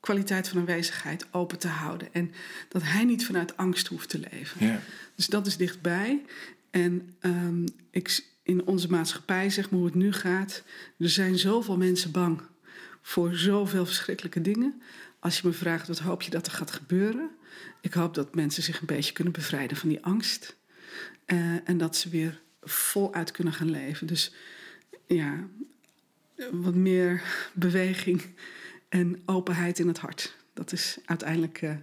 kwaliteit van aanwezigheid open te houden. En dat hij niet vanuit angst hoeft te leven. Ja. Dus dat is dichtbij. En ehm, ik, in onze maatschappij, zeg maar hoe het nu gaat, er zijn zoveel mensen bang voor zoveel verschrikkelijke dingen. Als je me vraagt, wat hoop je dat er gaat gebeuren? Ik hoop dat mensen zich een beetje kunnen bevrijden van die angst. Eh, en dat ze weer voluit kunnen gaan leven. Dus ja, wat meer beweging en openheid in het hart. Dat is uiteindelijk, eh,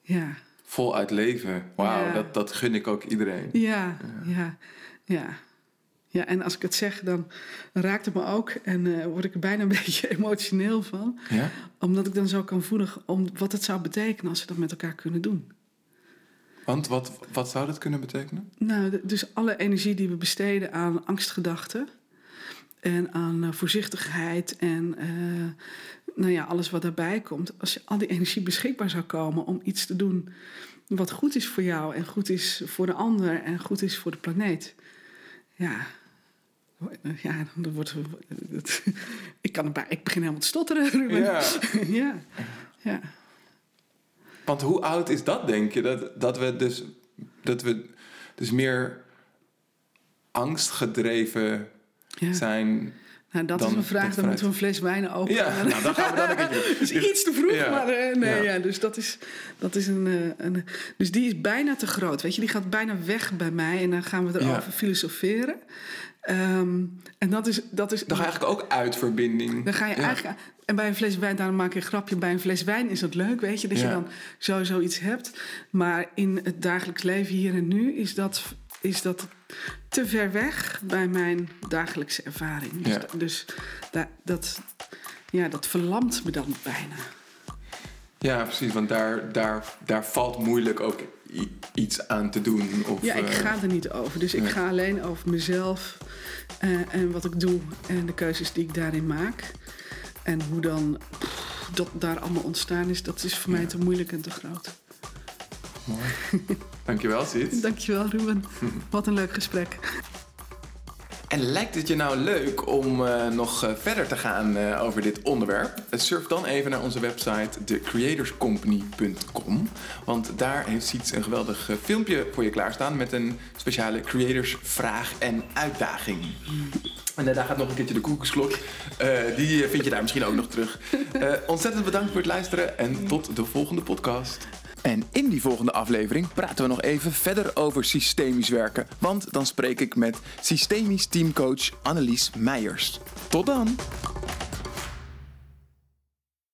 ja, Voluit leven. Wauw, Ja. dat, dat gun ik ook iedereen. Ja, ja, ja. Ja, en als ik het zeg, dan raakt het me ook en eh, word ik er bijna een beetje emotioneel van. Ja? Omdat ik dan zo kan voelen om wat het zou betekenen als we dat met elkaar kunnen doen. Want wat, wat zou dat kunnen betekenen? Nou, dus alle energie die we besteden aan angstgedachten en aan eh, voorzichtigheid en eh, nou ja, alles wat daarbij komt. Als je al die energie beschikbaar zou komen om iets te doen wat goed is voor jou en goed is voor de ander en goed is voor de planeet. Ja, ja dan wordt ik kan ik begin helemaal te stotteren. Ruben. Ja. ja, ja. Want hoe oud is dat, denk je? Dat, dat we dus, dat we dus meer angstgedreven ja. zijn. Nou, dat is een vraag, dan moeten we een fles wijn openen. Ja, nou, dan gaan we dan een Dat is iets te vroeg, Ja. maar eh, nee, Ja. ja. dus dat is, dat is een, eh, een... Dus die is bijna te groot, weet je. Die gaat bijna weg bij mij en dan gaan we erover filosoferen. Ehm, en dat is... Dat is Dan ga je eigenlijk ook uit verbinding. dan ga je Ja. eigenlijk... En bij een fles wijn, daarom maak ik een grapje... bij een fles wijn is dat leuk, weet je... dat je dan sowieso iets hebt. Maar in het dagelijks leven hier en nu... is dat, is dat te ver weg bij mijn dagelijkse ervaring. Dus, Ja. dus da- dat, ja, dat verlamt me dan bijna. Ja, precies. Want daar, daar, daar valt moeilijk ook iets aan te doen. Of, Ja, ik eh, ga er niet over. Dus ik ga alleen over mezelf eh, en wat ik doe en de keuzes die ik daarin maak. En hoe dan pff, dat daar allemaal ontstaan is, dat is voor mij te moeilijk en te groot. Mooi. Dankjewel, Sid. Dankjewel, Ruben. Wat een leuk gesprek. En lijkt het je nou leuk om eh, nog eh, verder te gaan eh, over dit onderwerp? Surf dan even naar onze website thecreatorscompany.com. Want daar heeft Siets een geweldig filmpje voor je klaarstaan met een speciale creatorsvraag en uitdaging. En daar gaat nog een keertje de koekersklok. Eh, die vind je daar misschien ook nog terug. Ontzettend bedankt voor het luisteren en tot de volgende podcast. En in die volgende aflevering praten we nog even verder over systemisch werken. Want dan spreek ik met systemisch teamcoach Annelies Meijers. Tot dan!